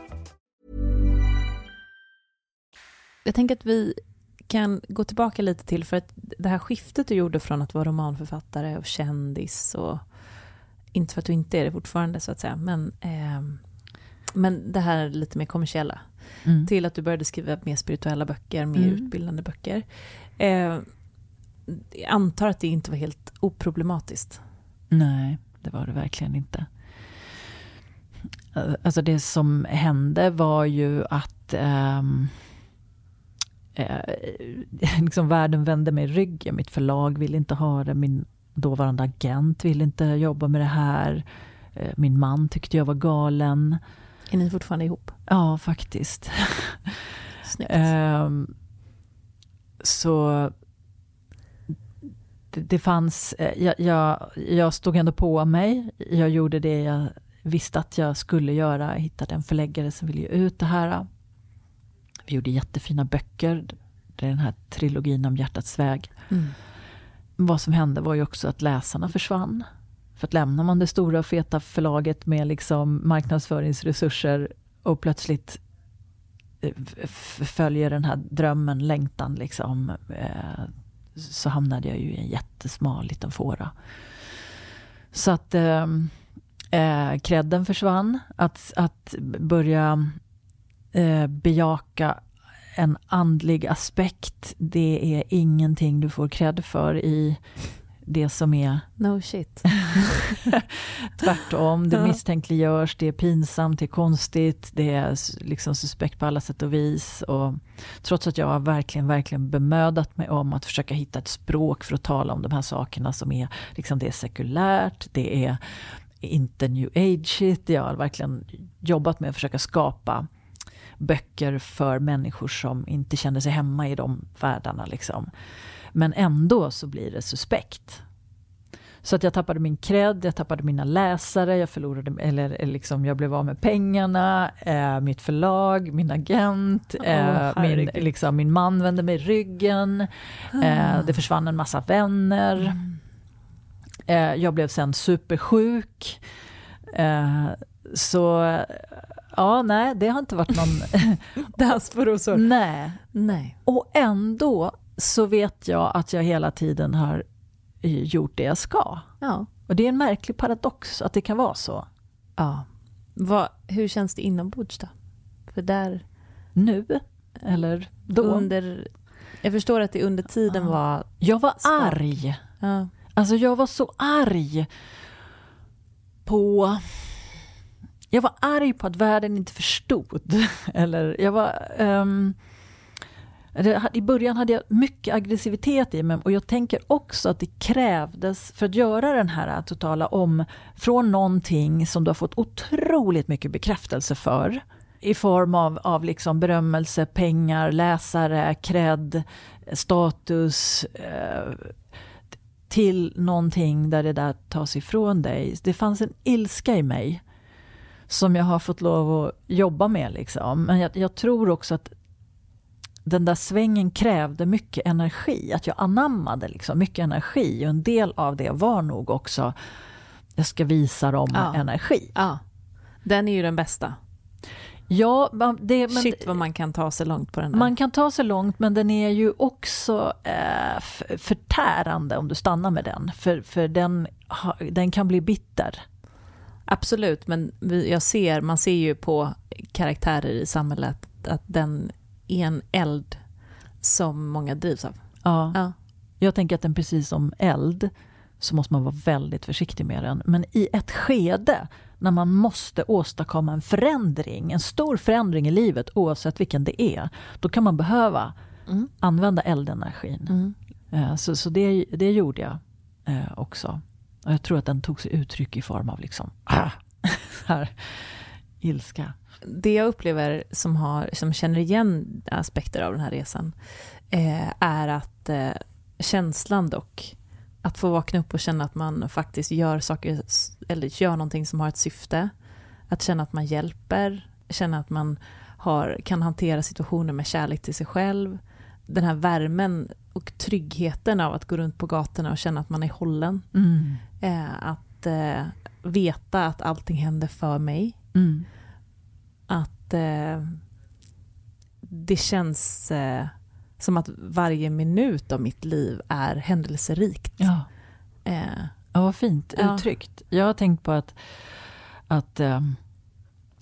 Jag tänker att vi kan gå tillbaka lite till, för att det här skiftet gjorde från att vara romanförfattare och kändis och inte för att du inte är det fortfarande så att säga, men, eh, men det här lite mer kommersiella, Mm. till att du började skriva mer spirituella böcker, mer Mm. utbildande böcker. Eh, jag antar att det inte var helt oproblematiskt. Nej, det var det verkligen inte. Eh, Alltså det som hände var ju att ehm, eh, liksom världen vände mig ryggen. Mitt förlag ville inte ha det. Min dåvarande agent ville inte jobba med det här. Eh, min man tyckte jag var galen. Är ni fortfarande ihop? Ja, faktiskt. Snyggt. Ehm, så det, det fanns, eh, jag, jag, jag stod ändå på mig. Jag gjorde det jag visste att jag skulle göra. Jag hittade en förläggare som ville ge ut det här. Vi gjorde jättefina böcker. Det är den här trilogin om hjärtats väg. Mm. Vad som hände var ju också att läsarna försvann. För att lämnar man det stora och feta förlaget med liksom marknadsföringsresurser och plötsligt eh, följer den här drömmen, längtan liksom, eh, så hamnade jag ju i en jättesmal liten fåra. Så att eh, eh, credden försvann. Att, att börja eh, bejaka en andlig aspekt, det är ingenting du får cred för i det som är No shit. Tvärtom, det misstänkliggörs, det är pinsamt, det är konstigt, det är liksom suspekt på alla sätt och vis. Och trots att jag har verkligen, verkligen bemödat mig om att försöka hitta ett språk för att tala om de här sakerna som är, liksom det är sekulärt, det är inte new age Jag har verkligen jobbat med att försöka skapa böcker för människor som inte känner sig hemma i de världarna. Liksom. Men ändå så blir det suspekt. Så att jag tappade min cred, jag tappade mina läsare, jag förlorade, eller liksom jag blev av med pengarna, eh, mitt förlag, min agent, Åh, eh, min, liksom, min man vände mig ryggen, eh, det försvann en massa vänner. Eh, jag blev sen supersjuk. Eh, så ja, nej, det har inte varit någon... Dans på rosor. nej. Nej. Och ändå så vet jag att jag hela tiden har eh, gjort det jag ska. Ja. Och det är en märklig paradox att det kan vara så. ja. Vad, hur känns det inombords då? För där Nu, eller då. under... Jag förstår att det under tiden Ja. var... Jag var Svart. arg. Ja. Alltså jag var så arg på... Jag var arg på att världen inte förstod. Eller jag var... Um, det- I början hade jag mycket aggressivitet i mig och jag tänker också att det krävdes för att göra den här totala om från någonting som du har fått otroligt mycket bekräftelse för i form av, av liksom berömmelse, pengar, läsare, cred, status eh, till någonting där det där tas ifrån dig. Det fanns en ilska i mig som jag har fått lov att jobba med. Liksom. Men jag, jag tror också att den där svängen krävde mycket energi, att jag anammade liksom mycket energi. Och en del av det var nog också, jag ska visa dem Ja. energi. ja. Den är ju den bästa. Ja, det, men, Shit vad man kan ta sig långt på den här. Man kan ta sig långt men den är ju också eh, förtärande om du stannar med den. För, för den, den kan bli bitter. Absolut, men jag ser, man ser ju på karaktärer i samhället att den är en eld som många drivs av. Ja. ja. Jag tänker att den precis som eld så måste man vara väldigt försiktig med den. Men i ett skede när man måste åstadkomma en förändring, en stor förändring i livet oavsett vilken det är, då kan man behöva mm. använda eldenergin. Mm. Eh, så, så det, det gjorde jag eh, också. Och jag tror att den tog sig uttryck i form av liksom, ah, här, ilska. Det jag upplever som, har, som känner igen aspekter av den här resan eh, är att eh, känslan dock, att få vakna upp och känna att man faktiskt gör saker, eller gör någonting som har ett syfte. Att känna att man hjälper, känna att man har, kan hantera situationer med kärlek till sig själv. Den här värmen och tryggheten av att gå runt på gatorna och känna att man är hållen. Mm. Eh, att eh, veta att allting händer för mig. Mm. Att eh, det känns eh, som att varje minut av mitt liv är händelserikt. Ja, eh, ja vad fint ja. uttryckt. Jag har tänkt på att, att eh,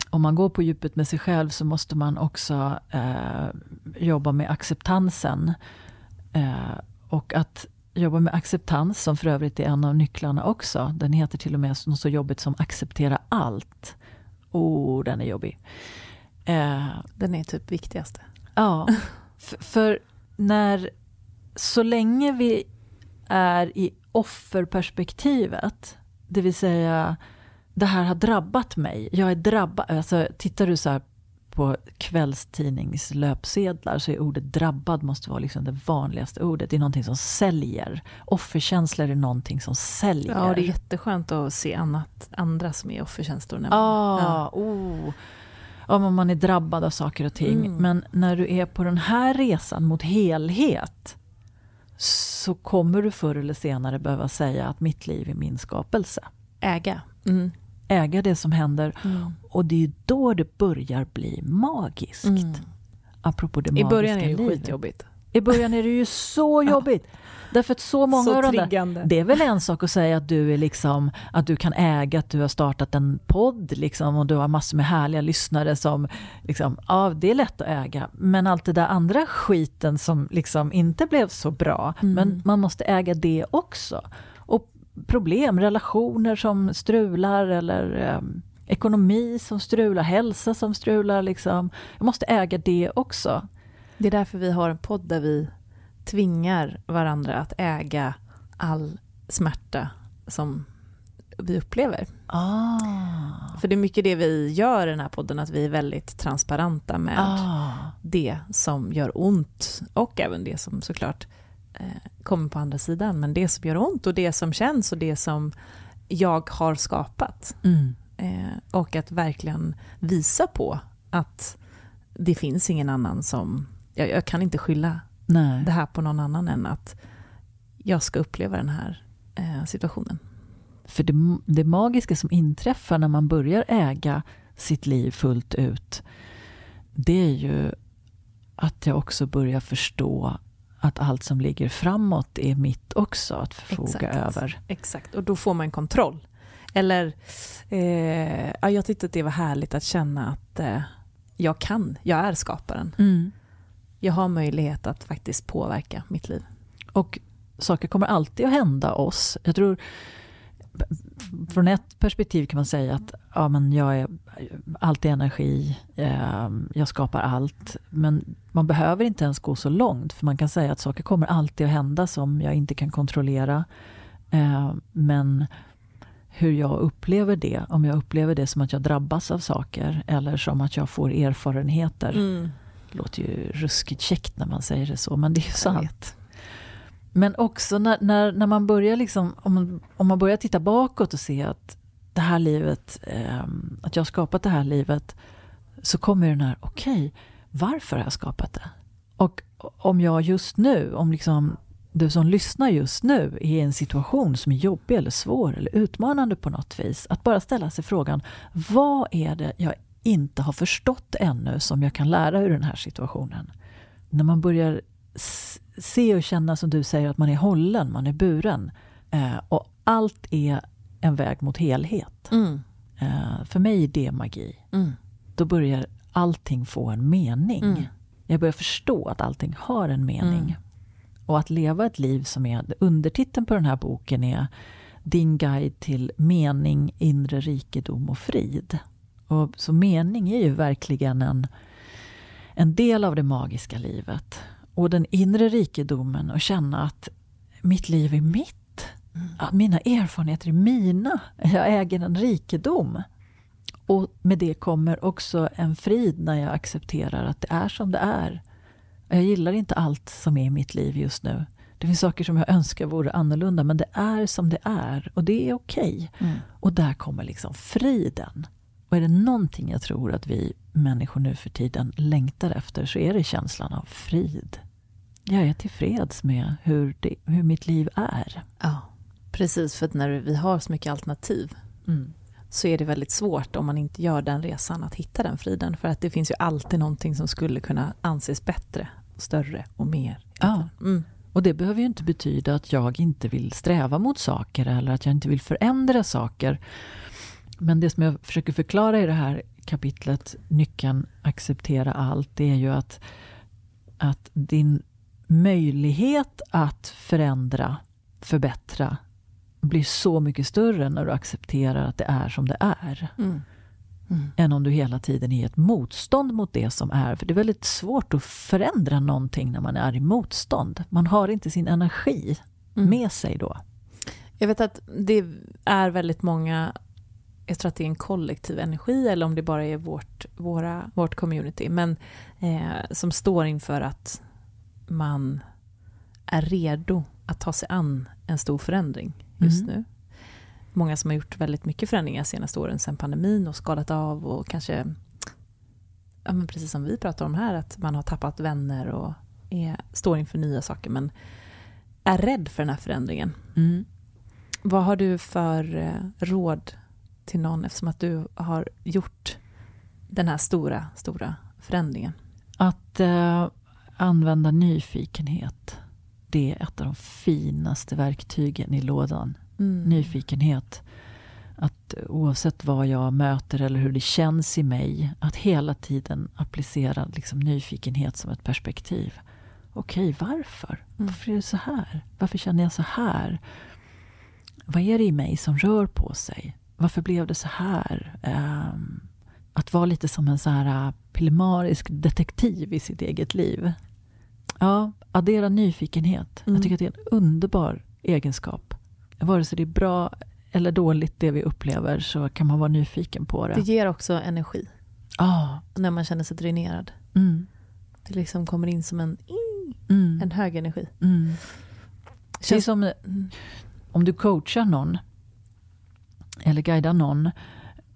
om man går på djupet med sig själv så måste man också jobba med acceptansen. Eh, och att jobba med acceptans, som för övrigt är en av nycklarna också. Den heter till och med något så jobbigt som acceptera allt. Oh, den är jobbig. Eh, den är typ viktigaste. Ja, för när så länge vi är i offerperspektivet, det vill säga det här har drabbat mig, jag är drabbad. Alltså, tittar du så på kvällstidningslöpsedlar så är ordet drabbad måste vara liksom det vanligaste ordet. Det är någonting som säljer. Offerkänslor är någonting som säljer. Ja, det är jätteskönt att se annat, andra som är offerkänslor. Ah, ja, oh om man är drabbad av saker och ting. Mm. Men när du är på den här resan mot helhet så kommer du förr eller senare behöva säga att mitt liv är min skapelse. Äga. Mm. Äga det som händer. Mm. Och det är då det börjar bli magiskt. Mm. Apropå det I början är det livet. skitjobbigt. I början är det ju så jobbigt. Därför att så många så av de där, Det är väl en sak att säga att du är liksom, att du kan äga att du har startat en podd liksom och du har massor med härliga lyssnare som, liksom, ja det är lätt att äga. Men allt det där andra skiten som liksom inte blev så bra, mm. men man måste äga det också. Problem, relationer som strular eller um, ekonomi som strular, hälsa som strular. Liksom. Jag måste äga det också. Det är därför vi har en podd där vi tvingar varandra att äga all smärta som vi upplever. Ah. För det är mycket det vi gör i den här podden, att vi är väldigt transparenta med ah. det som gör ont och även det som såklart eh, kommer på andra sidan. Men det som gör ont och det som känns och det som jag har skapat. Mm. Eh, och att verkligen visa på att det finns ingen annan som... Jag, jag kan inte skylla Nej. det här på någon annan än att jag ska uppleva den här eh, situationen. För det, det magiska som inträffar när man börjar äga sitt liv fullt ut, det är ju att jag också börjar förstå att allt som ligger framåt är mitt också att förfoga Exakt. över. Exakt, och då får man kontroll. Eller, eh, ja, jag tyckte att det var härligt att känna att eh, jag kan, jag är skaparen. Mm jag har möjlighet att faktiskt påverka mitt liv. Och saker kommer alltid att hända oss. Jag tror, från ett perspektiv kan man säga att ja, men jag är alltid energi, eh, jag skapar allt. Men man behöver inte ens gå så långt, för man kan säga att saker kommer alltid att hända som jag inte kan kontrollera. Eh, men hur jag upplever det, om jag upplever det som att jag drabbas av saker eller som att jag får erfarenheter. Mm det låter ju ruskigt käckt när man säger det så, men det är ju sant. Men också när, när, när man börjar liksom, om man, om man börjar titta bakåt och se att det här livet, eh, att jag har skapat det här livet, så kommer den här, okej, okay, varför har jag skapat det? Och om jag just nu, om liksom du som lyssnar just nu är i en situation som är jobbig eller svår eller utmanande på något vis, att bara ställa sig frågan, vad är det jag inte har förstått ännu som jag kan lära ur den här situationen. När man börjar se och känna som du säger att man är hållen, man är buren. Eh, och allt är en väg mot helhet. Mm. Eh, för mig är det magi. Mm. Då börjar allting få en mening. Mm. Jag börjar förstå att allting har en mening. Mm. Och att leva ett liv som är, undertiteln på den här boken är Din guide till mening, inre rikedom och frid. Och så mening är ju verkligen en, en del av det magiska livet. Och den inre rikedomen och känna att mitt liv är mitt. Mm. Att mina erfarenheter är mina. Jag äger en rikedom. Och med det kommer också en frid när jag accepterar att det är som det är. Jag gillar inte allt som är i mitt liv just nu. Det finns saker som jag önskar vore annorlunda, men det är som det är och det är okej. Okay. Mm. Och där kommer liksom friden. Och är det någonting jag tror att vi människor nu för tiden längtar efter så är det känslan av frid. Jag är tillfreds med hur, det, hur mitt liv är. Ja, precis. För att när vi har så mycket alternativ mm. så är det väldigt svårt om man inte gör den resan att hitta den friden. För att det finns ju alltid någonting som skulle kunna anses bättre, större och mer. Ja. Mm. Och det behöver ju inte betyda att jag inte vill sträva mot saker eller att jag inte vill förändra saker. Men det som jag försöker förklara i det här kapitlet, nyckeln acceptera allt, det är ju att, att din möjlighet att förändra, förbättra blir så mycket större när du accepterar att det är som det är. Mm. Mm. Än om du hela tiden är i ett motstånd mot det som är. För det är väldigt svårt att förändra någonting när man är i motstånd. Man har inte sin energi mm. med sig då. Jag vet att det är väldigt många jag tror att det är en kollektiv energi eller om det bara är vårt, våra, vårt community, men eh, som står inför att man är redo att ta sig an en stor förändring just mm. nu. Många som har gjort väldigt mycket förändringar senaste åren sedan pandemin och skalat av och kanske, ja, men precis som vi pratar om här, att man har tappat vänner och är, står inför nya saker men är rädd för den här förändringen. Mm. Vad har du för eh, råd till någon eftersom att du har gjort den här stora, stora förändringen? Att eh, använda nyfikenhet. Det är ett av de finaste verktygen i lådan. Mm. Nyfikenhet. Att oavsett vad jag möter eller hur det känns i mig, att hela tiden applicera liksom nyfikenhet som ett perspektiv. Okej, varför? Mm. Varför är det så här? Varför känner jag så här? Vad är det i mig som rör på sig? Varför blev det så här? Um, att vara lite som en så här uh, pillemarisk detektiv i sitt eget liv. Ja, addera nyfikenhet. Mm. Jag tycker att det är en underbar egenskap. Vare sig det är bra eller dåligt det vi upplever så kan man vara nyfiken på det. Det ger också energi. Ah. När man känner sig dränerad. Mm. Det liksom kommer in som en, mm. en hög energi. Mm. Det är som om du coachar någon eller guidar någon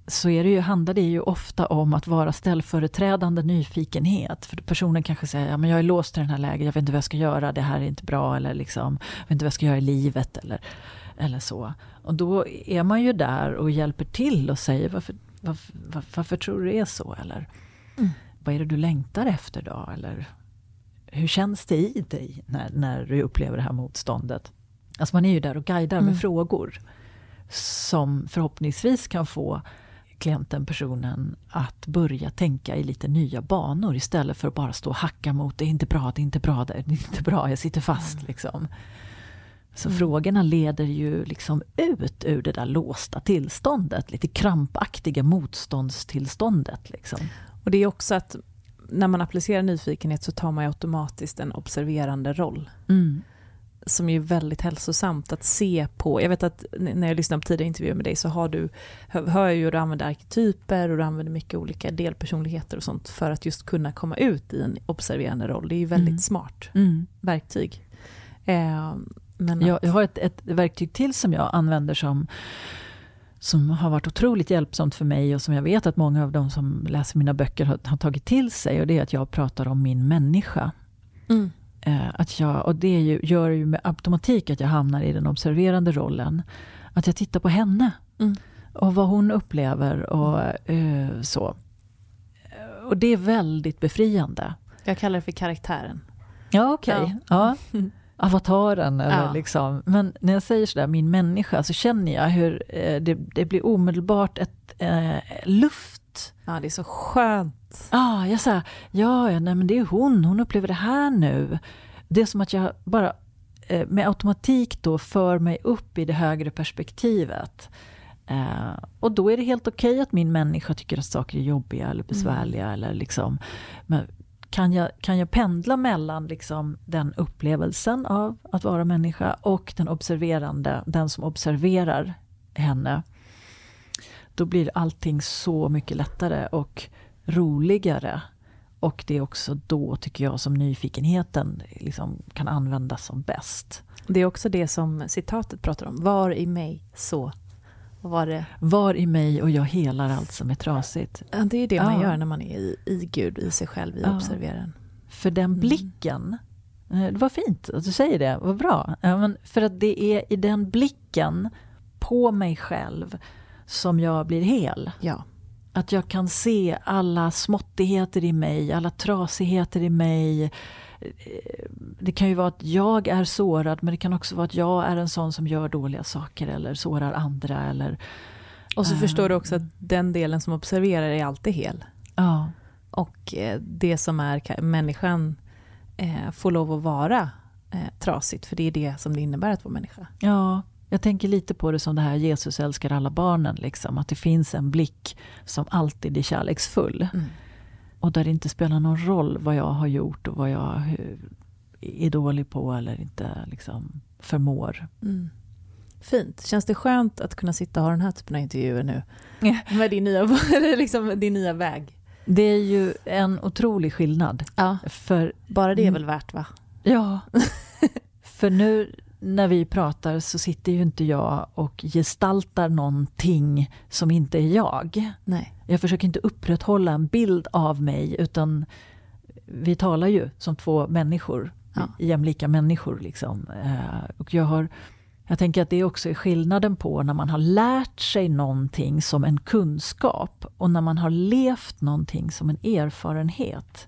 så är det ju, handlar det ju ofta om att vara ställföreträdande nyfikenhet. För personen kanske säger, ja, men jag är låst i den här läget, jag vet inte vad jag ska göra, det här är inte bra, eller liksom, jag vet inte vad jag ska göra i livet, eller, eller så. Och då är man ju där och hjälper till och säger, varför, varför, varför tror du det är så? Eller mm. vad är det du längtar efter då? Eller hur känns det i dig när, när du upplever det här motståndet? Alltså man är ju där och guidar mm. med frågor som förhoppningsvis kan få klienten, personen, att börja tänka i lite nya banor istället för att bara stå och hacka mot det är inte bra, det är inte bra, det är inte bra, jag sitter fast. Mm. Liksom. Så mm. frågorna leder ju liksom ut ur det där låsta tillståndet, lite krampaktiga motståndstillståndet. Liksom. Och det är också att när man applicerar nyfikenhet så tar man automatiskt en observerande roll. Mm som är väldigt hälsosamt att se på. Jag vet att när jag lyssnar på tidigare intervjuer med dig så har du, hör jag ju att du använder arketyper och du använder mycket olika delpersonligheter och sånt för att just kunna komma ut i en observerande roll. Det är ju väldigt mm. smart mm. verktyg. Eh, men jag, jag har ett, ett verktyg till som jag använder som som har varit otroligt hjälpsamt för mig och som jag vet att många av de som läser mina böcker har, har tagit till sig. Och det är att jag pratar om min människa. Mm. Eh, att jag, och det ju, gör ju med automatik att jag hamnar i den observerande rollen. Att jag tittar på henne. Mm. Och vad hon upplever och uh, så. och det är väldigt befriande. Jag kallar det för karaktären. Ja, okej. Okay. Ja. ja. Avataren eller Ja. liksom. Men när jag säger sådär, min människa, så känner jag hur eh, det, det blir omedelbart ett eh, luft. Ja, det är så skönt. Ah, jag sa, ja, ja, nej men det är hon, hon upplever det här nu. Det är som att jag bara eh, med automatik då för mig upp i det högre perspektivet. Eh, och då är det helt okej att min människa tycker att saker är jobbiga eller besvärliga. Eller liksom, men kan, jag, kan jag pendla mellan liksom den upplevelsen av att vara människa och den observerande, den som observerar henne. Då blir allting så mycket lättare och roligare. Och det är också då, tycker jag, som nyfikenheten liksom kan användas som bäst. Det är också det som citatet pratar om. Var i mig så. Var det? Var i mig och jag helar allt som är trasigt. Ja, det är det man Ja. gör när man är i, i Gud, i sig själv, i Ja. observeraren. För den blicken, eh, det var fint att du säger det, vad bra. Ja, men för att det är i den blicken på mig själv som jag blir hel. Ja. Att jag kan se alla småttigheter i mig, alla trasigheter i mig. Eh, Det kan ju vara att jag är sårad men det kan också vara att jag är en sån som gör dåliga saker eller sårar andra. Eller, Och så Ah. förstår du också att den delen som observerar är alltid hel. ja, Och eh, det som är ka- människan får lov att vara trasigt, för det är det som det innebär att vara människa. ja, jag tänker lite på det som det här Jesus älskar alla barnen. Liksom, att det finns en blick som alltid är kärleksfull. Mm. Och där det inte spelar någon roll vad jag har gjort och vad jag eh, är dålig på eller inte liksom, förmår. Mm. Fint. Känns det skönt att kunna sitta och ha den här typen av intervjuer nu? Med din nya, liksom din nya väg? Det är ju en otrolig skillnad. Ja, För bara det är väl värt va? Ja, för nu när vi pratar så sitter ju inte jag och gestaltar någonting som inte är jag. Nej. Jag försöker inte upprätthålla en bild av mig utan vi talar ju som två människor, Ja. jämlika människor. Liksom. Eh, Och jag, har, jag tänker att det också är skillnaden på när man har lärt sig någonting som en kunskap och när man har levt någonting som en erfarenhet.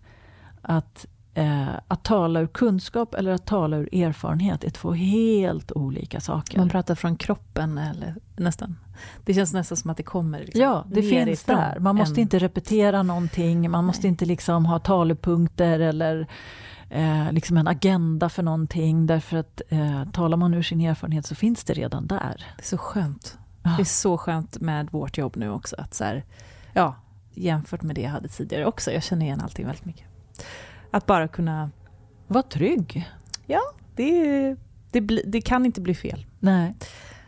Att, eh, att tala ur kunskap eller att tala ur erfarenhet är två helt olika saker. Man pratar från kroppen eller nästan. Det känns nästan som att det kommer liksom Ja, det finns där. Man måste en- inte repetera någonting, man måste Nej. inte liksom ha talepunkter eller eh, liksom en agenda för någonting. Därför att eh, talar man ur sin erfarenhet så finns det redan där. Det är så skönt. Ja. Det är så skönt med vårt jobb nu också. Att så här, ja, jämfört med det jag hade tidigare också. Jag känner igen allting väldigt mycket. Att bara kunna... Var trygg. Det, det, bli, det kan inte bli fel. Nej,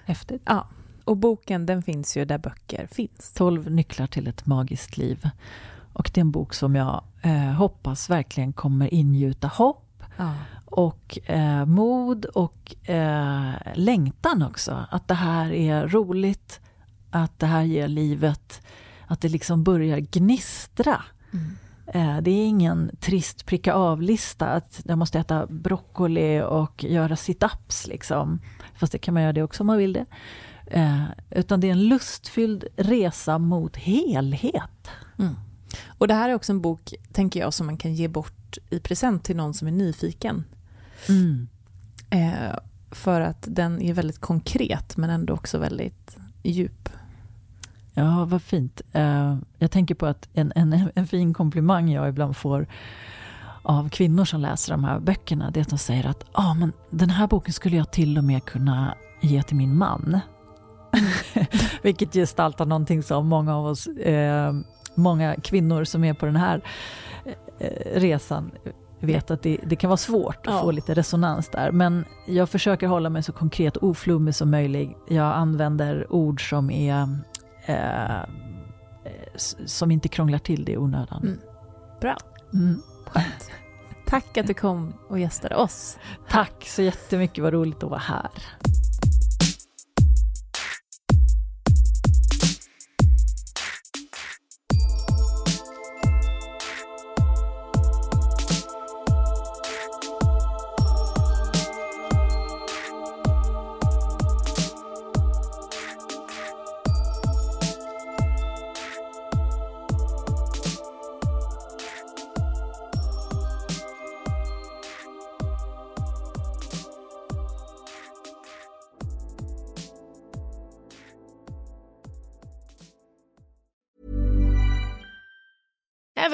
häftigt. Ja. Och boken den finns ju där böcker finns. 12 nycklar till ett magiskt liv. Och det är en bok som jag eh, hoppas verkligen kommer ingjuta hopp Ja. och eh, mod och eh, längtan också. Att det här är roligt, att det här ger livet, att det liksom börjar gnistra. Mm. Eh, det är ingen trist pricka av-lista att jag måste äta broccoli och göra sit-ups. Liksom. Fast det kan man göra det också om man vill det. Eh, utan det är en lustfylld resa mot helhet. Mm. Och det här är också en bok, tänker jag, som man kan ge bort i present till någon som är nyfiken. Eh, för att den är väldigt konkret men ändå också väldigt djup. Ja, vad fint. Eh, jag tänker på att en, en, en fin komplimang jag ibland får av kvinnor som läser de här böckerna, det är att de säger att ah, men den här boken skulle jag till och med kunna ge till min man. Vilket gestaltar någonting som många av oss, eh, många kvinnor som är på den här eh, resan vet att det, det kan vara svårt att Ja. få lite resonans där. Men jag försöker hålla mig så konkret och oflummig som möjligt. Jag använder ord som är eh, som inte krånglar till det i onödan. Mm. Bra. Mm. Skönt. Tack att du kom och gästade oss. Tack så jättemycket, vad roligt att vara här.